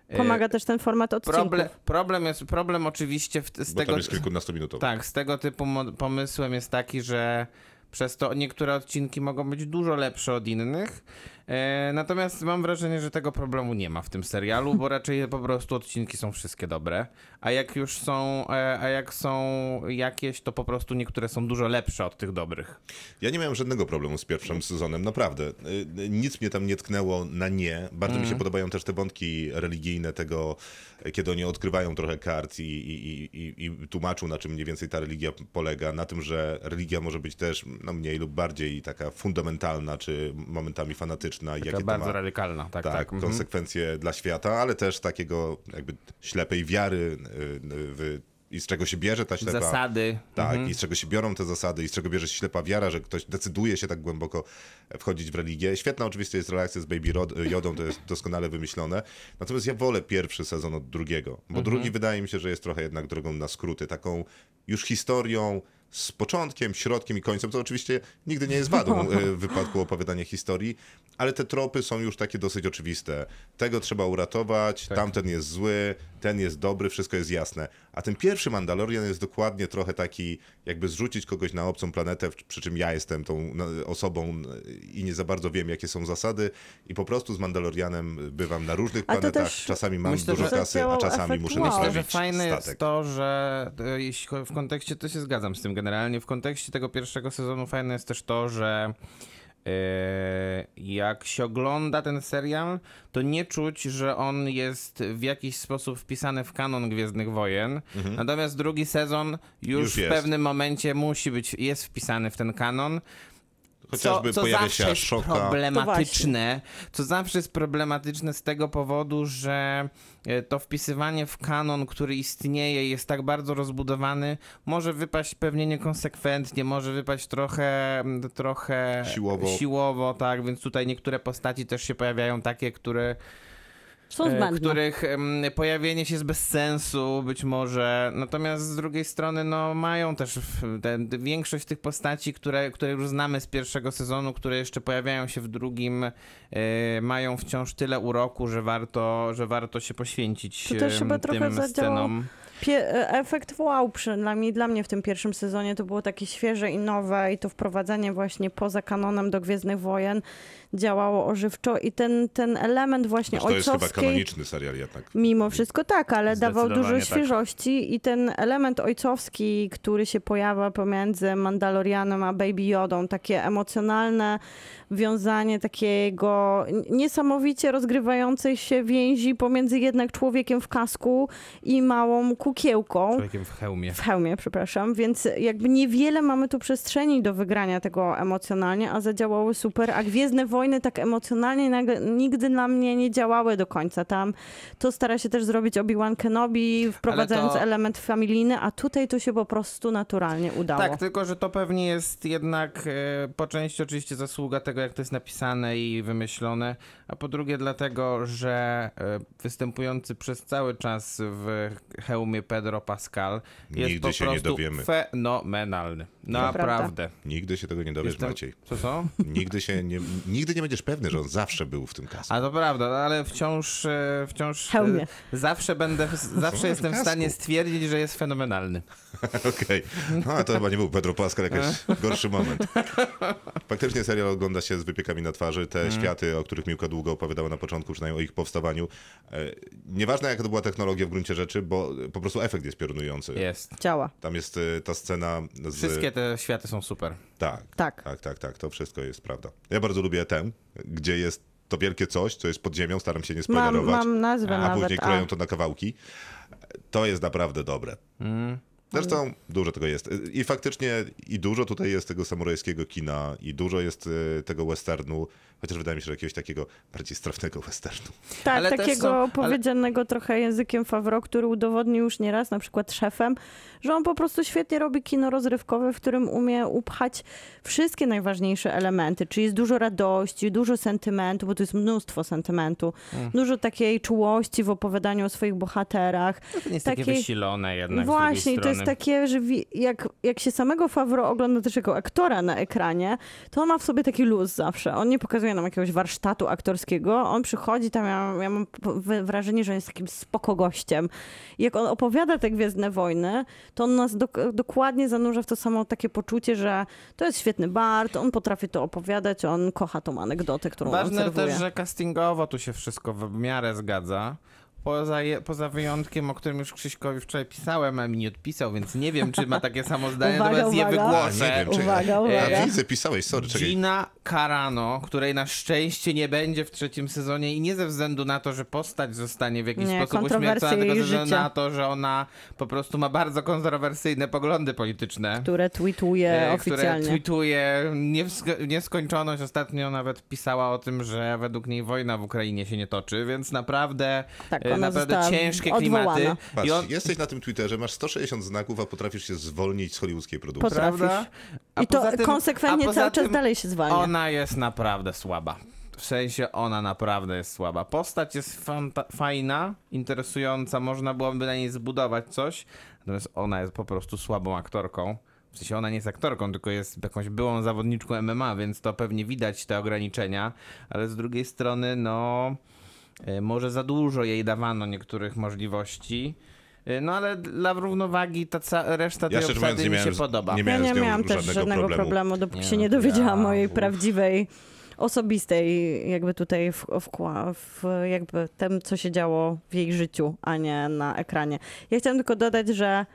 e, pomaga też ten format odcinków. problem, problem jest problem oczywiście w, z Bo tego tam jest kilkunastominutowy. tak, z tego typu pomysłem jest taki, że przez to niektóre odcinki mogą być dużo lepsze od innych. E, natomiast mam wrażenie, że tego problemu nie ma w tym serialu, bo raczej po prostu odcinki są wszystkie dobre. A jak już są, e, a jak są jakieś, to po prostu niektóre są dużo lepsze od tych dobrych. Ja nie miałem żadnego problemu z pierwszym sezonem, naprawdę. Y, Nic mnie tam nie tknęło na nie. Bardzo mi Mhm. się podobają też te wątki religijne tego, e, kiedy oni odkrywają trochę kart i, i, i, i tłumaczą, na czym mniej więcej ta religia polega. Na tym, że religia może być też no, mniej lub bardziej taka fundamentalna, czy momentami fanatyczna. I Taka jakie bardzo ma radykalna, tak, tak, tak. mhm. konsekwencje dla świata, ale też takiego jakby ślepej wiary y, y, w, i z czego się bierze ta ślepa... Zasady. Tak, Mhm. i z czego się biorą te zasady, i z czego bierze się ślepa wiara, że ktoś decyduje się tak głęboko wchodzić w religię. Świetna oczywiście jest relacja z Baby Rod- Jodą, to jest doskonale wymyślone. Natomiast ja wolę pierwszy sezon od drugiego, bo drugi wydaje mi się, że jest trochę jednak drogą na skróty, taką już historią z początkiem, środkiem i końcem, co oczywiście nigdy nie jest wadą w wypadku opowiadania historii, ale te tropy są już takie dosyć oczywiste. Tego trzeba uratować, tamten jest zły, ten jest dobry, wszystko jest jasne. A ten pierwszy Mandalorian jest dokładnie trochę taki, jakby zrzucić kogoś na obcą planetę, przy czym ja jestem tą osobą i nie za bardzo wiem, jakie są zasady i po prostu z Mandalorianem bywam na różnych to planetach, czasami mam myślę, dużo kasy, a czasami muszę wow. Myślę, nastawić że fajne statek. jest to, że e, w kontekście, to się zgadzam z tym generalnie, w kontekście tego pierwszego sezonu fajne jest też to, że e, jak się ogląda ten serial, to nie czuć, że on jest w jakiś sposób wpisany w kanon Gwiezdnych Wojen. Natomiast drugi sezon już, Mhm. Już w pewnym momencie musi być, jest wpisany w ten kanon. Chociażby co, co pojawia zawsze się Ashoka. problematyczne, co zawsze jest problematyczne z tego powodu, że e, to wpisywanie w kanon, który istnieje, jest tak bardzo rozbudowany, może wypaść pewnie niekonsekwentnie, może wypaść trochę, trochę Siłowo. siłowo, tak, więc tutaj niektóre postaci też się pojawiają takie, które Są e, zbędne. których pojawienie się jest bez sensu być może, natomiast z drugiej strony no mają też te, większość tych postaci, które, które już znamy z pierwszego sezonu, które jeszcze pojawiają się w drugim, e, mają wciąż tyle uroku, że warto, że warto się poświęcić To też chyba trochę tym zadziałało- scenom. Pie- e, efekt wow, przynajmniej dla mnie w tym pierwszym sezonie to było takie świeże i nowe i to wprowadzenie właśnie poza kanonem do Gwiezdnych Wojen działało ożywczo i ten, ten element właśnie Znaczy, to jest chyba kanoniczny serial jednak. Mimo wszystko tak, ale dawał dużo tak. świeżości i ten element ojcowski, który się pojawia pomiędzy Mandalorianem a Baby Jodą, takie emocjonalne wiązanie takiego niesamowicie rozgrywającej się więzi pomiędzy jednak człowiekiem w kasku i małą kukiełką. Człowiekiem w hełmie. W hełmie, przepraszam, więc jakby niewiele mamy tu przestrzeni do wygrania tego emocjonalnie, a zadziałały super, a Gwiezdne Wojny tak emocjonalnie nag- nigdy na mnie nie działały do końca. Tam to stara się też zrobić Obi-Wan Kenobi, wprowadzając to- element familijny, a tutaj to się po prostu naturalnie udało. Tak, tylko że to pewnie jest jednak e, po części oczywiście zasługa tego, jak to jest napisane i wymyślone, a po drugie dlatego, że e, występujący przez cały czas w hełmie Pedro Pascal jest Nigdy po się nie prostu dowiemy. fenomenalny. Naprawdę. Nigdy się tego nie dowiesz, Jestem- Maciej. Co, co? Nigdy się nie, nigdy nie będziesz pewny, że on zawsze był w tym kasku. A to prawda, no ale wciąż, e, wciąż e, Hełmie. zawsze będę, zawsze jestem w kasku. stanie stwierdzić, że jest fenomenalny. (laughs) Okej. No, a to chyba nie był Pedro Pascal, jakiś (laughs) gorszy moment. Faktycznie serial ogląda się z wypiekami na twarzy. Te Mm. światy, o których Miłka długo opowiadała na początku, przynajmniej o ich powstawaniu. E, nieważne jaka to była technologia w gruncie rzeczy, bo po prostu efekt jest piorunujący. Jest. Działa. Tam jest ta scena z... Wszystkie te światy są super. Tak, Tak. tak, tak, tak. To wszystko jest prawda. Ja bardzo lubię gdzie jest to wielkie coś, co jest pod ziemią, staram się nie Mam, spoilerować. mam nazwę a nawet. później kroją to na kawałki. To jest naprawdę dobre. Mm. Zresztą dużo tego jest. I faktycznie i dużo tutaj jest tego samurajskiego kina, i dużo jest e, tego westernu, chociaż wydaje mi się, że jakiegoś takiego bardziej strafnego westernu. Tak, Ale takiego są- ale- powiedzianego trochę językiem Favreau, który udowodnił już nieraz, na przykład szefem, że on po prostu świetnie robi kino rozrywkowe, w którym umie upchać wszystkie najważniejsze elementy. Czyli jest dużo radości, dużo sentymentu, bo tu jest mnóstwo sentymentu, Mm. dużo takiej czułości w opowiadaniu o swoich bohaterach. To nie jest takie wysilone jednak Właśnie, to jest takie, że wi- jak, jak się samego Favreau ogląda też jako aktora na ekranie, to on ma w sobie taki luz zawsze. On nie pokazuje nam jakiegoś warsztatu aktorskiego, on przychodzi tam, ja, ja mam wrażenie, że on jest takim spoko gościem. I jak on opowiada te Gwiezdne Wojny, to on nas dok- dokładnie zanurza w to samo takie poczucie, że to jest świetny Bart, on potrafi to opowiadać, on kocha tą anegdotę, którą Ważne serwuje. też, że castingowo tu się wszystko w miarę zgadza. Poza, je, poza wyjątkiem, o którym już Krzyśkowi wczoraj pisałem, a mi nie odpisał, więc nie wiem, czy ma takie samo zdanie, Uwaga, natomiast je uwaga. A, wygłoszę. nie wiem, czy... Uwaga, A, uwaga. widzę, pisałeś, sorry, czekaj. Gina Carano, której na szczęście nie będzie w trzecim sezonie i nie ze względu na to, że postać zostanie w jakiś Nie, sposób uśmiercona, tylko ze względu na to, że ona po prostu ma bardzo kontrowersyjne poglądy polityczne. które tweetuje e, oficjalnie. Które tweetuje niews- nieskończoność. Ostatnio nawet pisała o tym, że według niej wojna w Ukrainie się nie toczy, więc naprawdę, Tak, e, ona naprawdę ciężkie odwołana. klimaty. Patrz, I on, jesteś na tym Twitterze, masz 160 znaków, a potrafisz się zwolnić z hollywoodzkiej produkcji. Potrafisz. prawda? A I to tym- konsekwentnie cały czas dalej się zwalnia. Ona jest naprawdę słaba. W sensie ona naprawdę jest słaba. Postać jest fanta- fajna, interesująca, można byłoby na niej zbudować coś, natomiast ona jest po prostu słabą aktorką. W sensie ona nie jest aktorką, tylko jest jakąś byłą zawodniczką MMA, więc to pewnie widać te ograniczenia, ale z drugiej strony, no, może za dużo jej dawano niektórych możliwości. E, No ale dla równowagi ta ca- reszta Ja tej mówiąc obsady nie mi się miałem, podoba. nie Ja nie miałam też żadnego, żadnego problemu, problemu. dopóki Nie, się no nie to dowiedziałam ja- mojej uf. prawdziwej, osobistej, jakby tutaj w, wkła- w jakby tym, co się działo w jej życiu, a nie na ekranie. Ja chciałam tylko dodać, że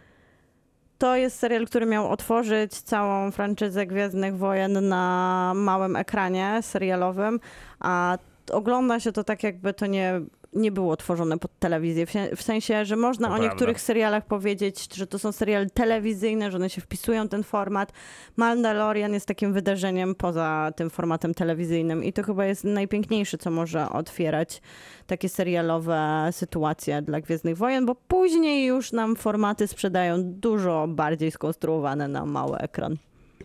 to jest serial, który miał otworzyć całą franczyzę Gwiezdnych Wojen na małym ekranie serialowym, a ogląda się to tak, jakby to nie, nie było tworzone pod telewizję. W, sensie, że można To o prawda. niektórych serialach powiedzieć, że to są seriale telewizyjne, że one się wpisują w ten format. Mandalorian jest takim wydarzeniem poza tym formatem telewizyjnym i to chyba jest najpiękniejsze, co może otwierać takie serialowe sytuacje dla Gwiezdnych Wojen, bo później już nam formaty sprzedają dużo bardziej skonstruowane na mały ekran.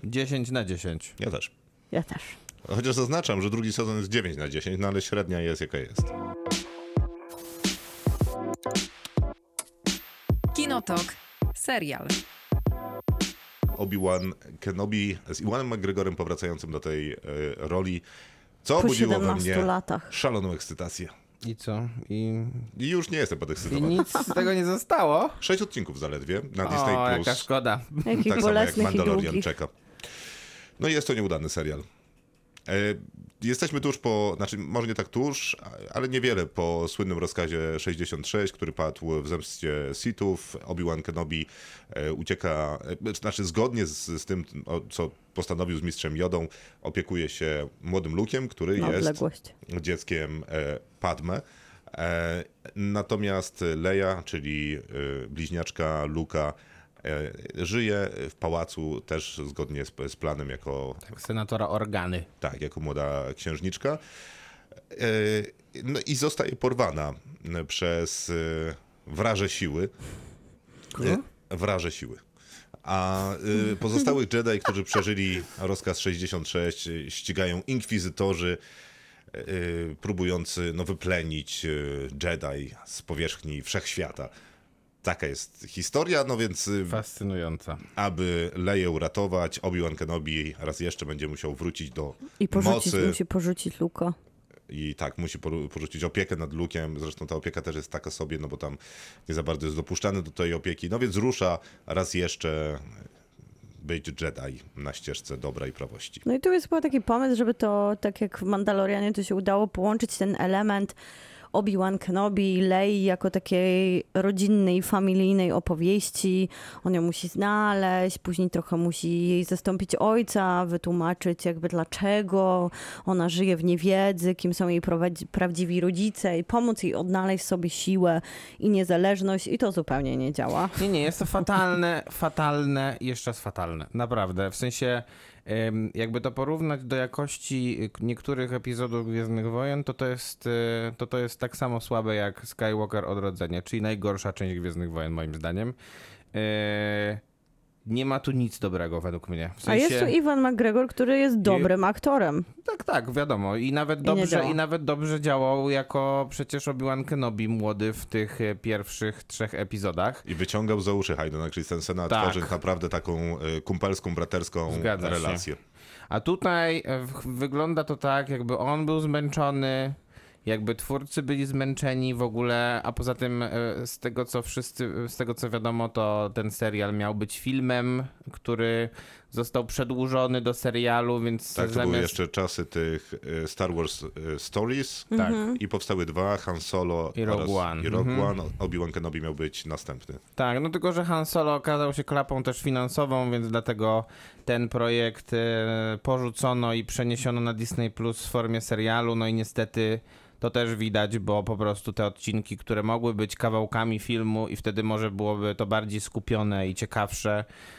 10 na 10. Ja też. Ja też. Chociaż zaznaczam, że drugi sezon jest 9 na 10, no ale średnia jest jaka jest. Kinotok. Serial. Obi-Wan Kenobi z Iwanem McGregorem powracającym do tej e, roli, co Po obudziło we 17 mnie latach. szaloną ekscytację. I co? I, I już nie jestem I podekscytowany. nic z tego nie zostało? Sześć odcinków zaledwie na Disney+. O, Plus. jaka szkoda. Jakich tak samo jak bolesnych i Mandalorian długich. czeka. No i jest to nieudany serial. E, Jesteśmy tuż po, znaczy może nie tak tuż, ale niewiele po słynnym rozkazie 66, który padł w zemście Sithów. Obi-Wan Kenobi e, ucieka, e, znaczy zgodnie z, z tym, co postanowił z mistrzem Jodą, opiekuje się młodym Luke'iem, który Na jest odległość. dzieckiem Padme. Natomiast Leia, czyli bliźniaczka Luka, żyje w pałacu też zgodnie z, z planem jako, Tak, senatora Organy. tak, jako młoda księżniczka. E, no i zostaje porwana przez e, wraże siły. E, wraże siły. A pozostałych Jedi, którzy przeżyli rozkaz 66, y, ścigają inkwizytorzy próbujący no, wyplenić Jedi z powierzchni wszechświata. Taka jest historia, no więc y, Fascynująca. aby Leję uratować, Obi-Wan Kenobi raz jeszcze będzie musiał wrócić do I porzucić, mocy. musi porzucić Luka. I tak, musi porzucić opiekę nad Lukiem. Zresztą ta opieka też jest taka sobie, no bo tam nie za bardzo jest dopuszczany do tej opieki. No więc rusza raz jeszcze być Jedi na ścieżce dobra i prawości. No i tu jest chyba taki pomysł, żeby to, tak jak w Mandalorianie, to się udało połączyć ten element Obi-Wan Kenobi, Lei jako takiej rodzinnej, familijnej opowieści. On ją musi znaleźć, później trochę musi jej zastąpić ojca, wytłumaczyć jakby dlaczego ona żyje w niewiedzy, kim są jej prawdziwi rodzice i pomóc jej odnaleźć sobie siłę i niezależność i to zupełnie nie działa. Nie, nie, jest to fatalne, fatalne jeszcze raz fatalne. Naprawdę. W sensie, jakby to porównać do jakości y, niektórych epizodów Gwiezdnych Wojen, to to jest, y, to to jest tak samo słabe jak Skywalker Odrodzenie, czyli najgorsza część Gwiezdnych Wojen moim zdaniem. E, Nie ma tu nic dobrego według mnie. W A jest tu sensie- Iwan McGregor, który jest dobrym aktorem. Tak, tak, wiadomo. I nawet dobrze, działa. i nawet dobrze działał jako przecież Obi-Wan Kenobi młody w tych e, pierwszych trzech epizodach. I wyciągał za uszy Haydena Christensena, Tak. tworząc naprawdę taką y, kumpelską, braterską Zgadza się. relację. A tutaj e, wygląda to tak, jakby on był zmęczony, jakby twórcy byli zmęczeni w ogóle, a poza tym e, z tego co wszyscy, z tego co wiadomo, to ten serial miał być filmem, który został przedłużony do serialu, więc Tak, to zamiast... były jeszcze czasy tych y, Star Wars y, Stories. Tak. I powstały dwa, Han Solo I Rogue One. I Rogue Mhm. One. Obi-Wan Kenobi miał być następny. Tak, no tylko, że Han Solo okazał się klapą też finansową, więc dlatego ten projekt e, porzucono i przeniesiono na Disney Plus w formie serialu, no i niestety to też widać, bo po prostu te odcinki, które mogły być kawałkami filmu i wtedy może byłoby to bardziej skupione i ciekawsze, e,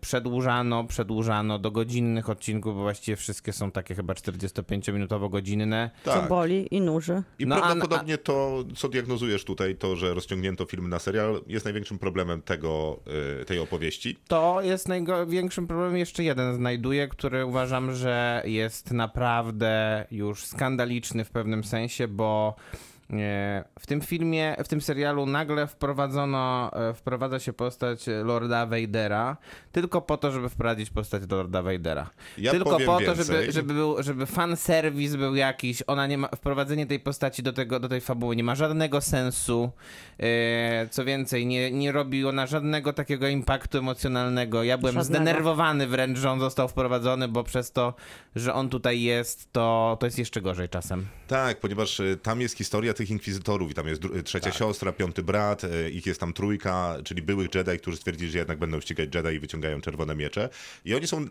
przedłużano, przedłużano do godzinnych odcinków, bo właściwie wszystkie są takie chyba 45-minutowo-godzinne. Co Tak. boli i nuży. I No, a- prawdopodobnie to, co diagnozujesz tutaj, to, że rozciągnięto film na serial, jest największym problemem tego, y, tej opowieści. To jest największym problemem. Jeszcze jeden znajduję, który uważam, że jest naprawdę już skandaliczny w pewnym sensie, bo e, w tym filmie, w tym serialu nagle wprowadzono, e, wprowadza się postać Lorda Vadera tylko po to, żeby wprowadzić postać Lorda Vadera. Ja tylko po to, żeby, żeby, był, żeby fan serwis był jakiś. Ona nie ma, wprowadzenie tej postaci do, tego, do tej fabuły nie ma żadnego sensu. E, co więcej, nie, nie robi ona żadnego takiego impaktu emocjonalnego. Ja byłem Żadnego. zdenerwowany wręcz, że on został wprowadzony, bo przez to, że on tutaj jest, to, to jest jeszcze gorzej czasem. Tak, ponieważ tam jest historia tych inkwizytorów i tam jest trzecia siostra, piąty brat, y, ich jest tam trójka, czyli byłych Jedi, którzy stwierdzili, że jednak będą ścigać Jedi i wyciągają czerwone miecze. I oni są, y,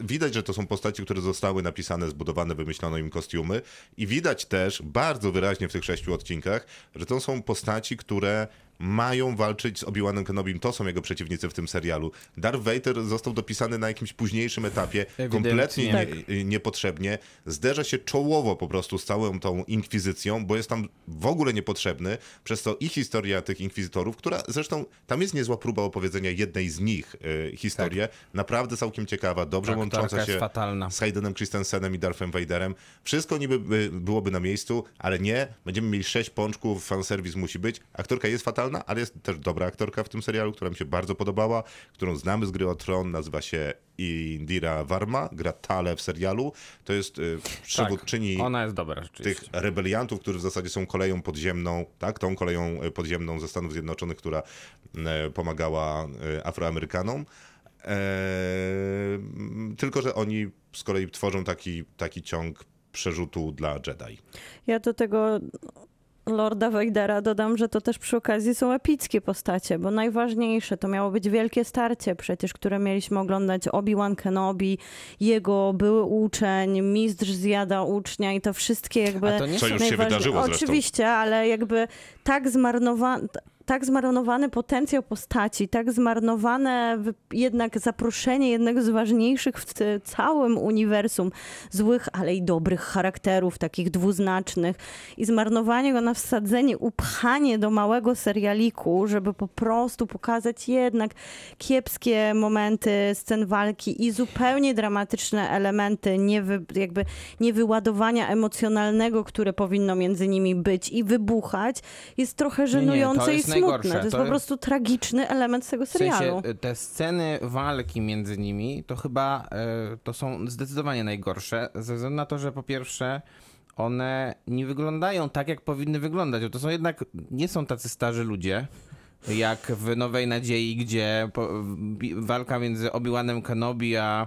widać, że to są postaci, które zostały napisane, zbudowane, wymyślono im kostiumy i widać też bardzo wyraźnie w tych sześciu odcinkach, że to są postaci, które mają walczyć z Obi-Wanem Kenobim. To są jego przeciwnicy w tym serialu. Darth Vader został dopisany na jakimś późniejszym etapie, Ewidentnie. kompletnie Tak. nie, y, niepotrzebnie, zderza się czołowo po prostu z całą tą inkwizycją, bo jest tam w ogóle niepotrzebny, przez to i historia tych inkwizytorów, która zresztą, tam jest niezła próba opowiedzenia jednej z nich y, historię, naprawdę całkiem ciekawa, dobrze Tak, łącząca się fatalna. z Haydenem Christensenem i Darthem Vaderem. Wszystko niby by, byłoby na miejscu, ale nie, będziemy mieli sześć pączków, fanserwis musi być. Aktorka jest fatalna, ale jest też dobra aktorka w tym serialu, która mi się bardzo podobała, którą znamy z gry o Tron, nazywa się Indira Varma, gra Tale w serialu. To jest y, przywódczyni Tak, Ona jest dobra tych rebeliantów, którzy w zasadzie są koleją podziemną, tak, tą koleją y, podziemną ze Stanów Zjednoczonych, która e, pomagała Afroamerykanom. E, tylko, że oni z kolei tworzą taki, taki ciąg przerzutu dla Jedi. Ja do tego Lorda Vadera dodam, że to też przy okazji są epickie postacie, bo najważniejsze to miało być wielkie starcie przecież, które mieliśmy oglądać Obi-Wan Kenobi, jego były uczeń, mistrz zjada ucznia i to wszystkie jakby... A to nie Co już się wydarzyło zresztą. Oczywiście, ale jakby tak zmarnowany... Tak zmarnowany potencjał postaci, tak zmarnowane jednak zaproszenie jednego z ważniejszych w całym uniwersum złych, ale i dobrych charakterów, takich dwuznacznych. I zmarnowanie go na wsadzenie, upchanie do małego serialiku, żeby po prostu pokazać jednak kiepskie momenty scen walki i zupełnie dramatyczne elementy, nie wy, jakby niewyładowania emocjonalnego, które powinno między nimi być i wybuchać, jest trochę Nie, nie, żenujące to i najgorsze. smutne, to jest To- po prostu tragiczny element tego W sensie, serialu. y, te sceny walki między nimi to chyba y, to są zdecydowanie najgorsze, ze względu na to, że po pierwsze one nie wyglądają tak, jak powinny wyglądać. To są jednak, nie są tacy starzy ludzie, jak w Nowej Nadziei, gdzie po, walka między Obi-Wanem Kenobi a, e,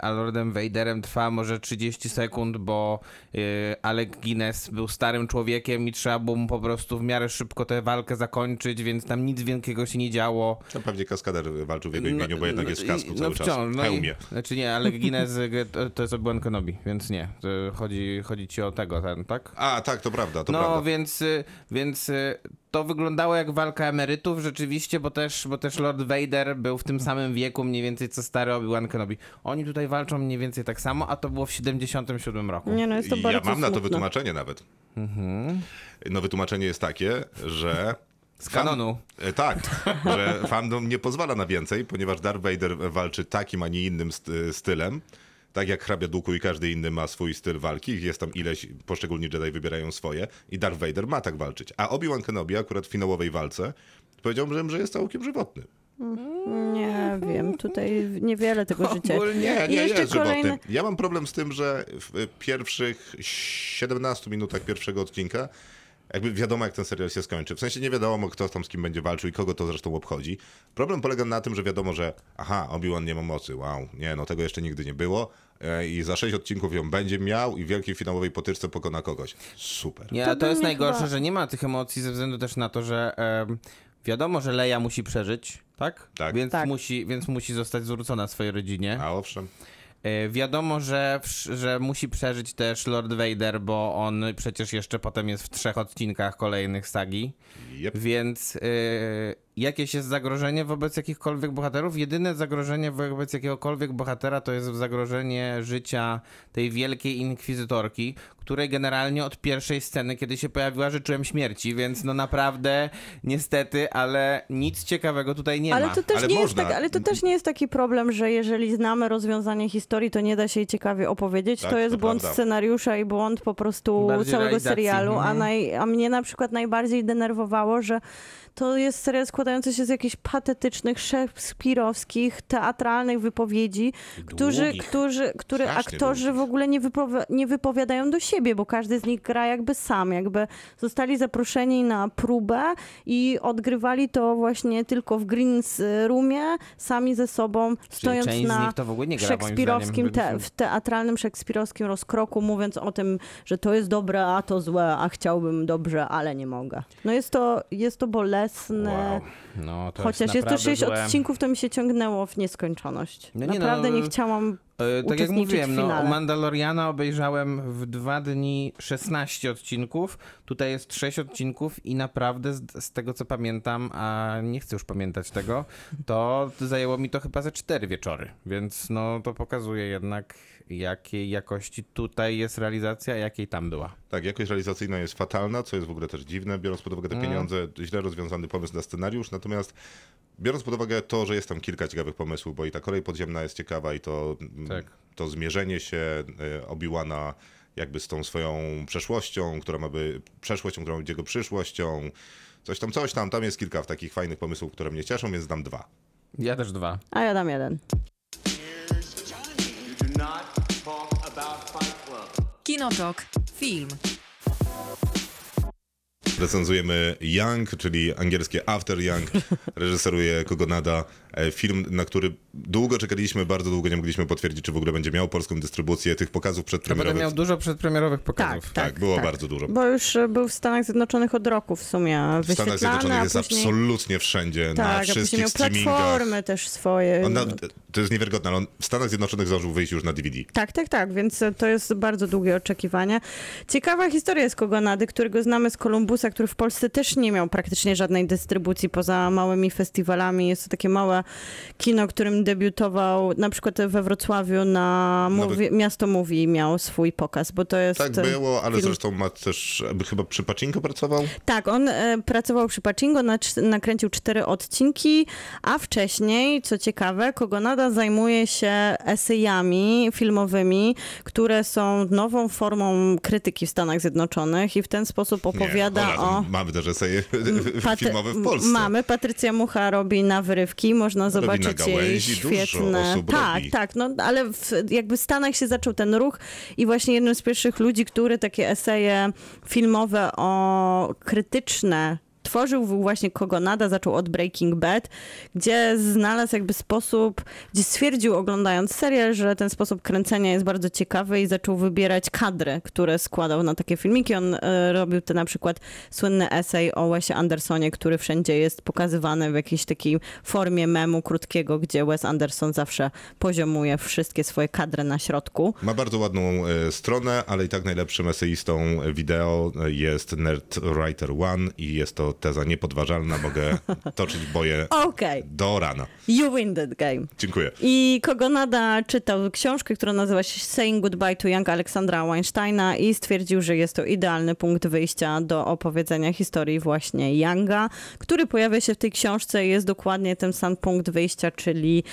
a Lordem Vaderem trwa może 30 sekund, bo e, Alec Guinness był starym człowiekiem i trzeba było mu po prostu w miarę szybko tę walkę zakończyć, więc tam nic wielkiego się nie działo. To pewnie kaskader walczył w jego imieniu, bo jednak jest w kasku i- cały no czas. wciąż, w no hełmie. i, Znaczy nie, ale Guinness (laughs) to, to jest Obi-Wan Kenobi, więc nie. Chodzi, chodzi ci o tego, ten, tak? A, tak, to prawda, to no, prawda. więc, y, więc y, to wyglądało jak walka emerytów rzeczywiście, bo też, bo też Lord Vader był w tym samym wieku mniej więcej co stary Obi-Wan Kenobi. Oni tutaj walczą mniej więcej tak samo, a to było w 77 roku. Nie, no jest to ja bardzo mam na to wytłumaczenie nawet. Mhm. No wytłumaczenie jest takie, że... Z kanonu. E, Tak, że fandom nie pozwala na więcej, ponieważ Darth Vader walczy takim, a nie innym st- stylem. Tak jak hrabia Duku i każdy inny ma swój styl walki, jest tam ileś, poszczególni Jedi wybierają swoje i Darth Vader ma tak walczyć. A Obi-Wan Kenobi akurat w finałowej walce powiedziałbym, że jest całkiem żywotny. Nie wiem, tutaj niewiele tego (laughs) życia. Ogólnie Nie, jeszcze jest kolejny- żywotny. Ja mam problem z tym, że w pierwszych 17 minutach pierwszego odcinka jakby wiadomo, jak ten serial się skończy. W sensie nie wiadomo, kto tam z kim będzie walczył i kogo to zresztą obchodzi. Problem polega na tym, że wiadomo, że aha, Obi-Wan nie ma mocy, wow, nie, no tego jeszcze nigdy nie było i za 6 odcinków ją będzie miał i w wielkiej finałowej potyczce pokona kogoś. Super. Nie, To to jest najgorsze, chyba- że nie ma tych emocji ze względu też na to, że wiadomo, że Leia musi przeżyć, tak? Tak. Więc, Tak. Musi, więc musi zostać zwrócona swojej rodzinie. A owszem. E, Wiadomo, że, że musi przeżyć też Lord Vader, bo on przecież jeszcze potem jest w trzech odcinkach kolejnych sagi. Yep. Więc y, jakieś jest zagrożenie wobec jakichkolwiek bohaterów? Jedyne zagrożenie wobec jakiegokolwiek bohatera to jest zagrożenie życia tej wielkiej inkwizytorki, której generalnie od pierwszej sceny, kiedy się pojawiła, życzyłem śmierci, więc no naprawdę niestety, ale nic ciekawego tutaj nie Ale ma. to, też Ale nie jest tak, ale to też nie jest taki problem, że jeżeli znamy rozwiązanie historii, to nie da się jej ciekawie opowiedzieć. Tak, to jest to błąd prawda. scenariusza i błąd po prostu Bardziej całego realizacji, serialu. A, mhm. naj, a mnie na przykład najbardziej denerwowało, że to jest serial składający się z jakichś patetycznych, szekspirowskich, teatralnych wypowiedzi, którzy, długich. którzy, które Strasznie aktorzy w długich. ogóle nie, wypowi- nie wypowiadają do siebie, bo każdy z nich gra jakby sam, jakby zostali zaproszeni na próbę i odgrywali to właśnie tylko w green roomie, sami ze sobą, stojąc na w gra, szekspirowskim, te, w teatralnym szekspirowskim rozkroku, mówiąc o tym, że to jest dobre, a to złe, a chciałbym dobrze, ale nie mogę. No jest to, jest to bolesne. Wow. No, to Chociaż jest, jest to naprawdę 6 złe. odcinków, to mi się ciągnęło w nieskończoność. No nie no, Naprawdę nie no, chciałam E, Tak jak mówiłem, w no. Mandaloriana obejrzałem w dwa dni 16 odcinków. Tutaj jest 6 odcinków i naprawdę z, z tego co pamiętam, a nie chcę już pamiętać tego, to zajęło mi to chyba ze 4 wieczory. Więc no to pokazuje jednak jakiej jakości tutaj jest realizacja, a jakiej tam była. Tak, jakość realizacyjna jest fatalna, co jest w ogóle też dziwne, biorąc pod uwagę te Mm. pieniądze, źle rozwiązany pomysł na scenariusz, natomiast biorąc pod uwagę to, że jest tam kilka ciekawych pomysłów, bo i ta kolej podziemna jest ciekawa i to, mm, Tak. to zmierzenie się e, Obi-Wana jakby z tą swoją przeszłością, która ma być przeszłością, która ma być jego przyszłością, coś tam, coś tam, tam jest kilka takich fajnych pomysłów, które mnie cieszą, więc dam dwa. Ja też dwa. A ja dam jeden. Kinotok. Film. Recenzujemy Young, czyli angielskie After Young. (laughs) Reżyseruje Kogonada. E, Film, na który długo czekaliśmy, bardzo długo nie mogliśmy potwierdzić, czy w ogóle będzie miał polską dystrybucję tych pokazów To będę przedpremierowych. miał dużo przedpremierowych pokazów. Tak, było bardzo dużo. Bo już e, był w Stanach Zjednoczonych od roku w sumie W Stanach Zjednoczonych jest później... absolutnie wszędzie, na Tak, a później wszystkich miał streamingach. platformy też swoje. On na, to jest niewiarygodne, ale on w Stanach Zjednoczonych zdążył wyjść już na DVD. Tak, tak, tak, więc to jest bardzo długie oczekiwanie. Ciekawa historia jest Kogonady, którego znamy z Kolumbusa, który w Polsce też nie miał praktycznie żadnej dystrybucji poza małymi festiwalami. Jest to takie małe kino, którym debiutował na przykład we Wrocławiu na mówi, Miasto Mówi miał swój pokaz, bo to jest... Tak było, ale film- zresztą ma też, chyba przy Pacinko pracował? Tak, on e, pracował przy Pacingo, nacz- nakręcił cztery odcinki, a wcześniej, co ciekawe, Kogonada zajmuje się esejami filmowymi, które są nową formą krytyki w Stanach Zjednoczonych i w ten sposób opowiada Nie, no, o... Mamy też eseje Patry- filmowe w Polsce. Mamy. Patrycja Mucha robi na wyrywki, można zobaczyć na jej gałęzi, świetne. tak, robi. tak, no ale w, jakby w Stanach się zaczął ten ruch i właśnie jednym z pierwszych ludzi, który takie eseje filmowe o krytyczne tworzył właśnie Kogonada, zaczął od Breaking Bad, gdzie znalazł jakby sposób, gdzie stwierdził oglądając serial, że ten sposób kręcenia jest bardzo ciekawy i zaczął wybierać kadry, które składał na takie filmiki. On e, robił te na przykład słynny esej o Wesie Andersonie, który wszędzie jest pokazywany w jakiejś takiej formie memu krótkiego, gdzie Wes Anderson zawsze poziomuje wszystkie swoje kadry na środku. Ma bardzo ładną e, stronę, ale i tak najlepszym eseistą wideo jest Nerd Writer One i jest to teza niepodważalna. Mogę (laughs) toczyć boje Okej, do rana. you win that game. Dziękuję. I Kogonada czytał książkę, która nazywa się Saying Goodbye to Young Aleksandra Weinsteina i stwierdził, że jest to idealny punkt wyjścia do opowiedzenia historii właśnie Younga, który pojawia się w tej książce i jest dokładnie ten sam punkt wyjścia, czyli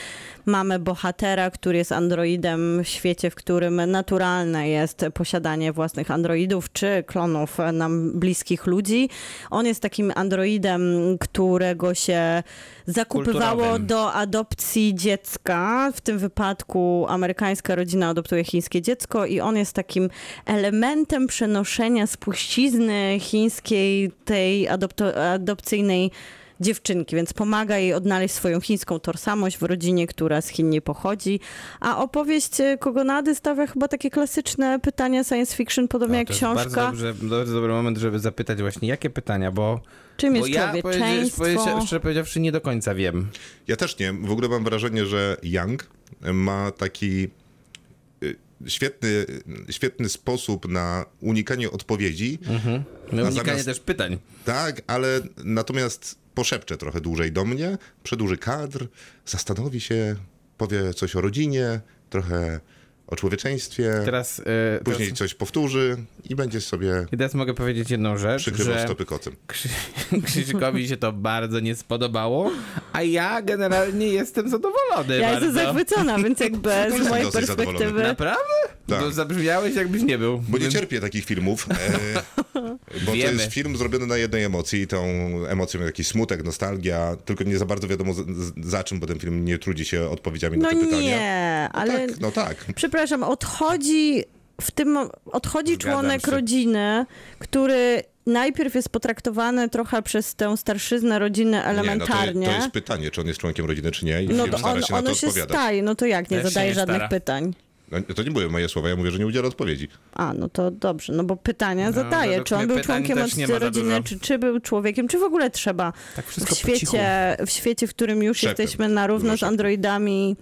mamy bohatera, który jest androidem w świecie, w którym naturalne jest posiadanie własnych androidów czy klonów nam bliskich ludzi. On jest takim androidem, którego się zakupywało Kulturowym. do adopcji dziecka. W tym wypadku amerykańska rodzina adoptuje chińskie dziecko i on jest takim elementem przenoszenia spuścizny chińskiej, tej adopto- adopcyjnej dziewczynki, więc pomaga jej odnaleźć swoją chińską tożsamość w rodzinie, która z Chin nie pochodzi. A opowieść e, Kogonady stawia chyba takie klasyczne pytania science fiction, podobnie No, jak to jest bardzo, książka. dobrze, bardzo dobry moment, żeby zapytać właśnie, jakie pytania, bo, Czym jest ja człowieczeństwo? powiedzieć, szczerze powiedziawszy nie do końca wiem. Ja też nie. W ogóle mam wrażenie, że Young ma taki y, świetny, świetny sposób na unikanie odpowiedzi. No, A unikanie zamiast- też pytań. Tak, ale natomiast poszepcze trochę dłużej do mnie, przedłuży kadr, zastanowi się, powie coś o rodzinie, trochę o człowieczeństwie, Teraz, e, później teraz, coś powtórzy i będzie sobie i teraz mogę powiedzieć jedną rzecz, przykrywał że stopy kocem. Krzy (laughs) Krzyśkowi się to bardzo nie spodobało, a ja generalnie jestem zadowolony Ja bardzo. jestem zachwycona, więc jakby (laughs) z jestem mojej perspektywy... zadowolony. Naprawdę? Tak. To zabrzmiałeś jakbyś nie był. Bo nie cierpię takich filmów, e, (laughs) bo to Wiemy. jest film zrobiony na jednej emocji i tą emocją jest jakiś smutek, nostalgia, tylko nie za bardzo wiadomo z, z, za czym, bo ten film nie trudzi się odpowiedziami No na te pytania. nie, No ale tak, no tak. przepraszam, odchodzi w tym odchodzi Zgadzam członek się. rodziny, który najpierw jest potraktowany trochę przez tę starszyznę rodziny Nie, no to, elementarnie. to jest pytanie, czy on jest członkiem rodziny, czy nie i No to on, się na to ono się staje, no to jak, nie Też zadaje nie żadnych stara. pytań. No, to nie były moje słowa, ja mówię, że nie udziela odpowiedzi. A, no to dobrze, no bo pytania No, według czy on był członkiem rodziny, czy, czy był człowiekiem, czy w ogóle trzeba Tak w świecie, w świecie, w którym już Szeptem. jesteśmy na równo z androidami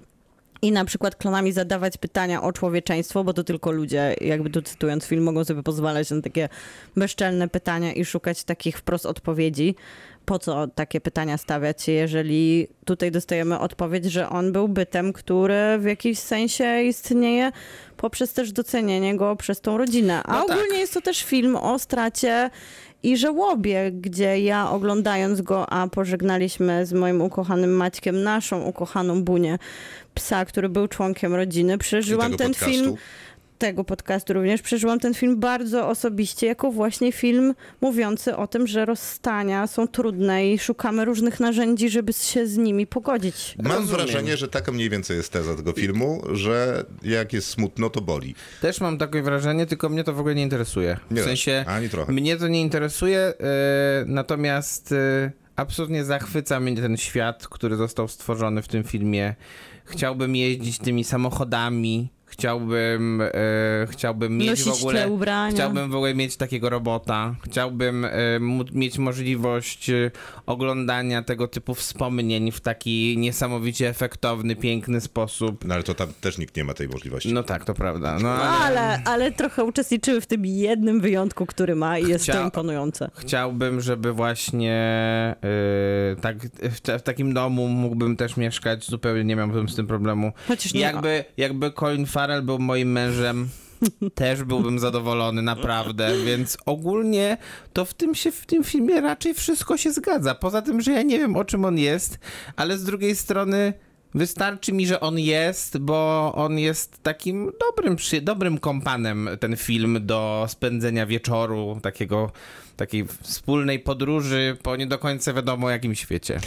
i na przykład klonami zadawać pytania o człowieczeństwo, bo to tylko ludzie, jakby tu cytując film, mogą sobie pozwalać na takie bezczelne pytania i szukać takich wprost odpowiedzi. Po co takie pytania stawiać, jeżeli tutaj dostajemy odpowiedź, że on był bytem, który w jakiś sensie istnieje poprzez też docenienie go przez tą rodzinę. A No tak. ogólnie jest to też film o stracie i żałobie, gdzie ja oglądając go, a pożegnaliśmy z moim ukochanym Maćkiem naszą ukochaną Bunię, psa, który był członkiem rodziny, przeżyłam ten podcastu. film, tego podcastu również, przeżyłam ten film bardzo osobiście, jako właśnie film mówiący o tym, że rozstania są trudne i szukamy różnych narzędzi, żeby się z nimi pogodzić. Mam Rozumiem. wrażenie, że taka mniej więcej jest teza tego filmu, że jak jest smutno, to boli. Też mam takie wrażenie, tylko mnie to w ogóle nie interesuje. W Nie sensie, ani trochę. mnie to nie interesuje, e, natomiast e, absolutnie zachwyca mnie ten świat, który został stworzony w tym filmie. Chciałbym jeździć tymi samochodami, Chciałbym, e, chciałbym mieć Nosić w ogóle. ubrania. Chciałbym w ogóle mieć takiego robota. Chciałbym e, mieć możliwość e, oglądania tego typu wspomnień w taki niesamowicie efektowny, piękny sposób. No ale to tam też nikt nie ma tej możliwości. No tak, to prawda. No, No, ale ale, ale trochę uczestniczyły w tym jednym wyjątku, który ma i jest Chcia- to imponujące. chciałbym, żeby właśnie e, tak, w, w takim domu mógłbym też mieszkać. Zupełnie nie miałbym z tym problemu. Chociaż nie Jakby, jakby Colin Farrell był moim mężem, też byłbym zadowolony, naprawdę. Więc ogólnie to w tym, się, w tym filmie raczej wszystko się zgadza. Poza tym, że ja nie wiem o czym on jest, ale z drugiej strony. Wystarczy mi, że on jest, bo on jest takim dobrym, dobrym kompanem, ten film, do spędzenia wieczoru, takiego, takiej wspólnej podróży po nie do końca wiadomo jakim świecie.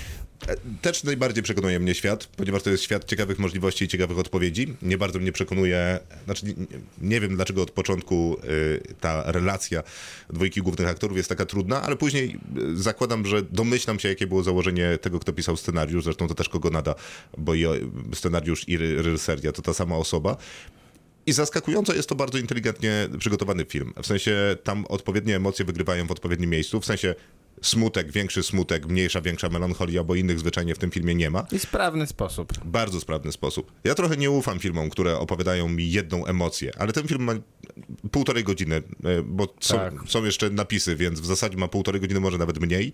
Też najbardziej przekonuje mnie świat, ponieważ to jest świat ciekawych możliwości i ciekawych odpowiedzi. Nie bardzo mnie przekonuje, znaczy nie, nie wiem dlaczego od początku y, ta relacja dwójki głównych aktorów jest taka trudna, ale później y, zakładam, że domyślam się jakie było założenie tego, kto pisał scenariusz, zresztą to też kogo nada, bo i scenariusz i reżyseria to ta sama osoba. I zaskakująco jest to bardzo inteligentnie przygotowany film. W sensie tam odpowiednie emocje wygrywają w odpowiednim miejscu. W sensie smutek, większy smutek, mniejsza, większa melancholia, bo innych zwyczajnie w tym filmie nie ma. I sprawny sposób. Bardzo sprawny sposób. Ja trochę nie ufam filmom, które opowiadają mi jedną emocję, ale ten film ma półtorej godziny, e, bo są, Tak. są jeszcze napisy, więc w zasadzie ma półtorej godziny, może nawet mniej.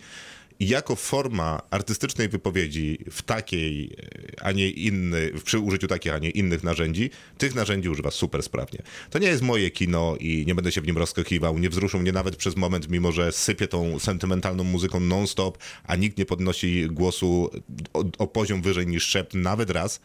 Jako forma artystycznej wypowiedzi w takiej, e, a nie inny, przy użyciu takich, a nie innych narzędzi, tych narzędzi używa super sprawnie. To nie jest moje kino i nie będę się w nim rozskakiwał, nie wzruszył mnie nawet przez moment, mimo że sypie tą sentymentalną muzyką non-stop, a nikt nie podnosi głosu o, o poziom wyżej niż szept nawet raz.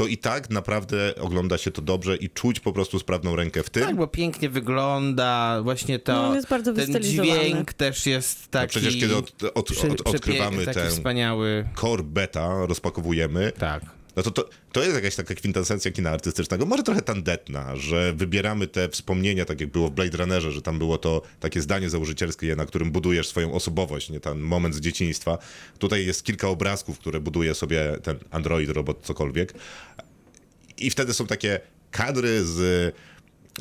To i tak naprawdę ogląda się to dobrze i czuć po prostu sprawną rękę w tym. Tak, bo pięknie wygląda, właśnie to. No, jest bardzo ten dźwięk też jest No taki. przecież kiedy od, od, od, odkrywamy taki tę wspaniały. core beta, rozpakowujemy, Tak. No to, to to jest jakaś taka kwintesencja kina artystycznego, może trochę tandetna, że wybieramy te wspomnienia, tak jak było w Blade Runnerze, że tam było to takie zdanie założycielskie, na którym budujesz swoją osobowość, nie ten moment z dzieciństwa. Tutaj jest kilka obrazków, które buduje sobie ten android, robot, cokolwiek. I wtedy są takie kadry z,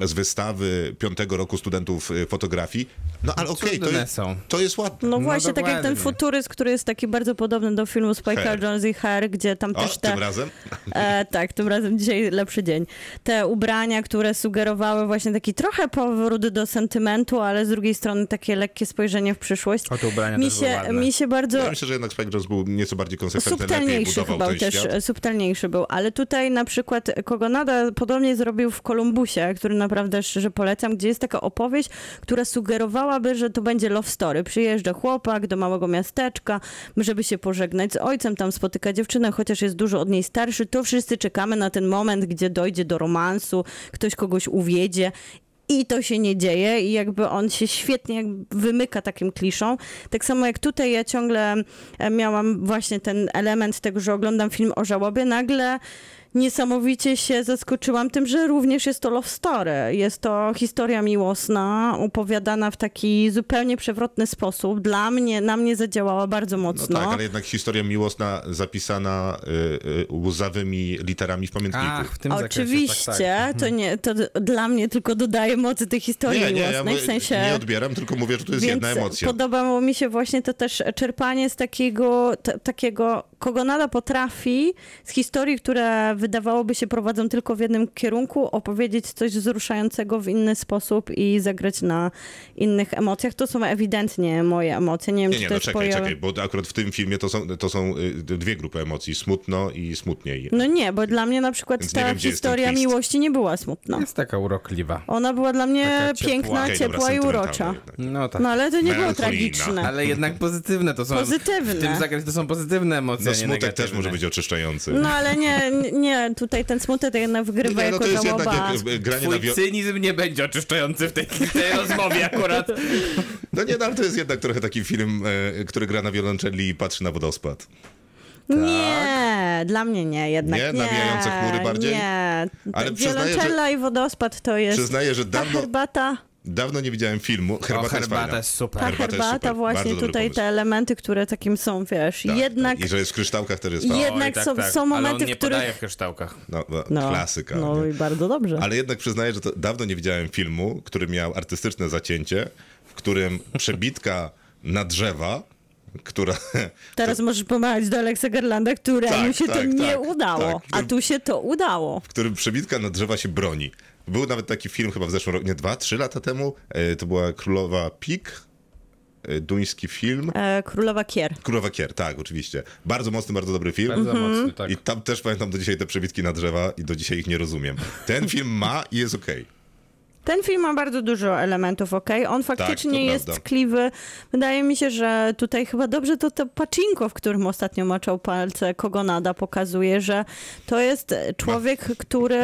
z wystawy piątego roku studentów y, fotografii. No ale okej, to, Cudne jest, są. to jest ładne. No No właśnie, tak jak ten futuryzm, który jest taki bardzo podobny do filmu Spike'a Hair. Jones i Hair, gdzie tam O, też te... tym razem? E, tak, tym razem dzisiaj lepszy dzień. Te ubrania, które sugerowały właśnie taki trochę powrót do sentymentu, ale z drugiej strony takie lekkie spojrzenie w przyszłość. O, te ubrania Mi się, ładne. mi się bardzo... Ja myślę, że jednak Spike Jones był nieco bardziej konsekwentny, lepiej Subtelniejszy budował chyba ten też, świat. subtelniejszy był, ale tutaj na przykład Kogonada podobnie zrobił w Kolumbusie, który naprawdę szczerze polecam, gdzie jest taka opowieść, która sugerowałaby, że to będzie love story. Przyjeżdża chłopak do małego miasteczka, żeby się pożegnać z ojcem, tam spotyka dziewczynę, chociaż jest dużo od niej starszy, to wszyscy czekamy na ten moment, gdzie dojdzie do romansu, ktoś kogoś uwiedzie i to się nie dzieje i jakby on się świetnie wymyka takim kliszą. Tak samo jak tutaj ja ciągle e, miałam właśnie ten element tego, że oglądam film o żałobie, nagle niesamowicie się zaskoczyłam tym, że również jest to love story. Jest to historia miłosna, opowiadana w taki zupełnie przewrotny sposób. Dla mnie, na mnie zadziałała bardzo No mocno. tak, ale jednak historia miłosna zapisana y, y, łzawymi literami w pamiętniku. Ach, w tym zakresie, Oczywiście, tak, tak. to nie, to dla mnie tylko dodaje mocy tej historii nie, nie, ja miłosnej, mówię- w sensie... nie odbieram, tylko mówię, że to jest jedna emocja. podobało mi się właśnie to też czerpanie z takiego, t- takiego, kogo nada potrafi, z historii, które wydawałoby się prowadzą tylko w jednym kierunku, opowiedzieć coś wzruszającego w inny sposób i zagrać na innych emocjach. To są ewidentnie moje emocje. Nie wiem, Nie, czy nie, to no czekaj, pojawi- czekaj, bo akurat w tym filmie to są, to są y, dwie grupy emocji, smutno i smutniej. No nie, bo dla mnie na przykład Więc ta wiem, historia miłości nie była smutna. Jest taka urokliwa. Ona była dla mnie Taka ciepła. piękna, dobra, ciepła i sentymentalne urocza. No tak. No ale to nie było tragiczne. Ale jednak pozytywne to są. Pozytywne. W tym zakresie to są pozytywne emocje. No smutek też może być oczyszczający. No ale nie, nie, tutaj ten smutek jednak wygrywa Nie, no jako to jest jednak żałoba. y, granie na Twój wio- cynizm nie będzie oczyszczający w tej, tej rozmowie akurat. No nie, no, ale to jest jednak trochę taki film, e, który gra na wiolonczeli i patrzy na wodospad. Nie, dla mnie nie, jednak Nie? nie. Nawijające chmury bardziej? Nie, Ale przyznaję, Wiolonczela i wodospad to jest Przyznaję, że ta dawno, herbata. Dawno nie widziałem filmu. Herbata, o, jest herbata fajna. jest super. Ta Herbata jest herbata super, właśnie bardzo tutaj te elementy, które takim są, wiesz, Tak, jednak... tak. I że jest w kryształkach też jest jednak Oj, są- są momenty, Ale on nie w których- podaje w kryształkach. No, no, No, klasyka. No nie? i bardzo dobrze. Ale jednak przyznaję, że to dawno nie widziałem filmu, który miał artystyczne zacięcie, w którym przebitka (laughs) na drzewa, która... (laughs) Teraz możesz pomagać do Alexa Garlanda, któremu Tak, się to tak, nie tak, udało, tak. a tu się to udało. w którym przebitka na drzewa się broni. Był nawet taki film chyba w zeszłym roku, nie dwa, trzy lata temu. E, To była Królowa Pik, e, duński film. E, Królowa Kier. Królowa Kier, tak, oczywiście. Bardzo mocny, bardzo dobry film. Bardzo mocny, tak. I tam też pamiętam do dzisiaj te przebitki na drzewa i do dzisiaj ich nie rozumiem. Ten film ma i jest okej. Ten film ma bardzo dużo elementów, ok? On faktycznie Tak, jest prawda. tkliwy. Wydaje mi się, że tutaj chyba dobrze to to pacinko, w którym ostatnio maczał palce Kogonada, pokazuje, że to jest człowiek, który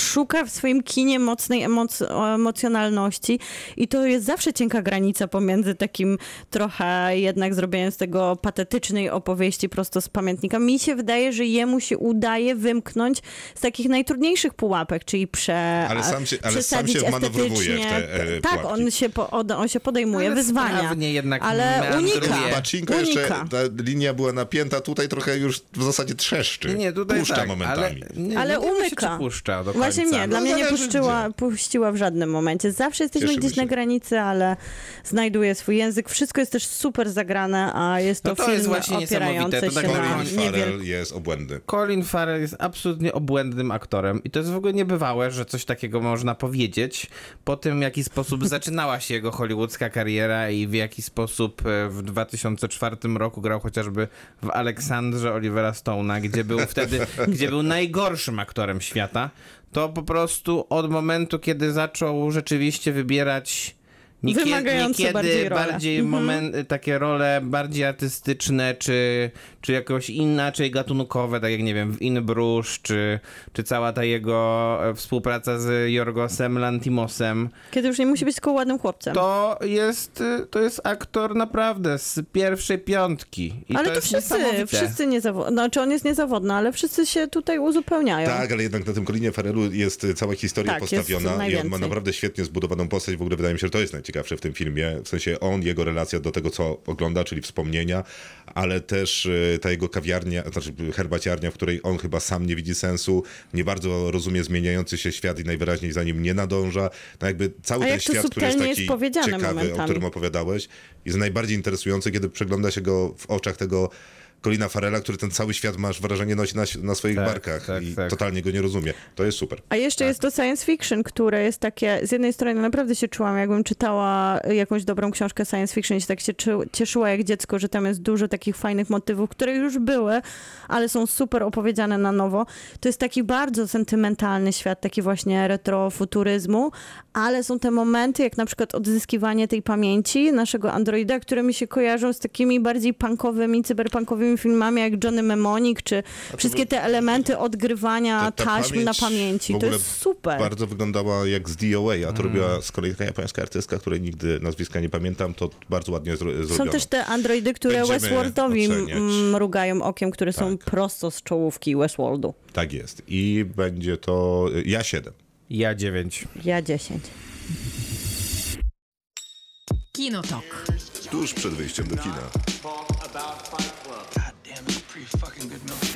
szuka w swoim kinie mocnej emoc- emocjonalności i to jest zawsze cienka granica pomiędzy takim trochę jednak zrobieniem z tego patetycznej opowieści prosto z pamiętnika. Mi się wydaje, że jemu się udaje wymknąć z takich najtrudniejszych pułapek, czyli prze, Ale sam się- ale sam się w te, e, tak, pułapki. on się, po, on, on się podejmuje Ale wyzwania. jednak ale unika. Pacinko jeszcze, unika. ta linia była napięta, tutaj trochę już w zasadzie trzeszczy. Nie, nie, tutaj Puszcza tak, momentami. Ale, nie, Ale nie się, umyka. czy puszcza do Właśnie końca. nie, dla No, mnie nie zależy puściła, puściła w żadnym momencie. Zawsze jesteśmy Cieszymy gdzieś się. na granicy, ale znajduje swój język. Wszystko jest też super zagrane, a jest to, No to film jest właśnie opierający niesamowite. To się tak na Colin Farrell niewiel... jest obłędny. Colin Farrell jest absolutnie obłędnym aktorem i to jest w ogóle niebywałe, że coś takiego można powiedzieć po tym, w jaki sposób (laughs) zaczynała się jego hollywoodzka kariera i w jaki sposób e, w 2004 roku grał chociażby w Aleksandrze Olivera Stone'a, gdzie był wtedy, (laughs) gdzie był najgorszym aktorem świata, to po prostu od momentu, kiedy zaczął rzeczywiście wybierać niekie- Wymagające niekiedy bardziej role. bardziej Mhm. moment, takie role bardziej artystyczne, czy, czy jakoś inaczej gatunkowe, tak jak nie wiem, w In Bruges, czy, czy cała ta jego e, współpraca z Jorgosem Lantimosem, Kiedy już nie musi być tylko ładnym chłopcem. to jest, y, to jest aktor naprawdę z pierwszej piątki. I ale to, to, wszyscy, wszyscy niezawodni. Znaczy on jest niezawodny, ale wszyscy się tutaj uzupełniają. Tak, ale jednak na tym Colinie Farrellu jest cała historia Tak, postawiona i on ma naprawdę świetnie zbudowaną postać. W ogóle wydaje mi się, że to jest najciekawsze w tym filmie. W sensie on, jego relacja do tego, co ogląda, czyli wspomnienia, ale też y, ta jego kawiarnia, znaczy herbaciarnia, w której on chyba sam nie widzi sensu, nie bardzo rozumie zmieniający się świat i najwyraźniej za nim nie nadąża. No jakby cały A ten jak świat, który jest taki jest ciekawy, o momentami. którym opowiadałeś, jest najbardziej interesujący, kiedy przegląda się go w oczach tego Colina Farrella, który ten cały świat, masz wrażenie, nosi na, na swoich Tak, barkach tak, i tak. totalnie go nie rozumie. To jest super. A jeszcze Tak. jest to science fiction, które jest takie, z jednej strony naprawdę się czułam, jakbym czytała jakąś dobrą książkę science fiction i się tak się cieszyła jak dziecko, że tam jest dużo takich fajnych motywów, które już były, ale są super opowiedziane na nowo. To jest taki bardzo sentymentalny świat, taki właśnie retrofuturyzmu, ale są te momenty, jak na przykład odzyskiwanie tej pamięci naszego androida, które mi się kojarzą z takimi bardziej punkowymi, cyberpunkowymi filmami jak Johnny Mnemonic, czy wszystkie te elementy odgrywania Ta- ta taśm na pamięć pamięci. w To jest super. Bardzo wyglądała jak z DOA, a Mm. to robiła z kolei taka japońska artystka, której nigdy nazwiska nie pamiętam, to bardzo ładnie zro- Są zrobione. też te androidy, które Będziemy Westworldowi mrugają okiem, które są Tak. prosto z czołówki Westworldu. Tak jest. I będzie to ja 7. Ja dziewięć. Ja 10. Kinotok. Tuż przed wyjściem do kina. Fucking good milkshake.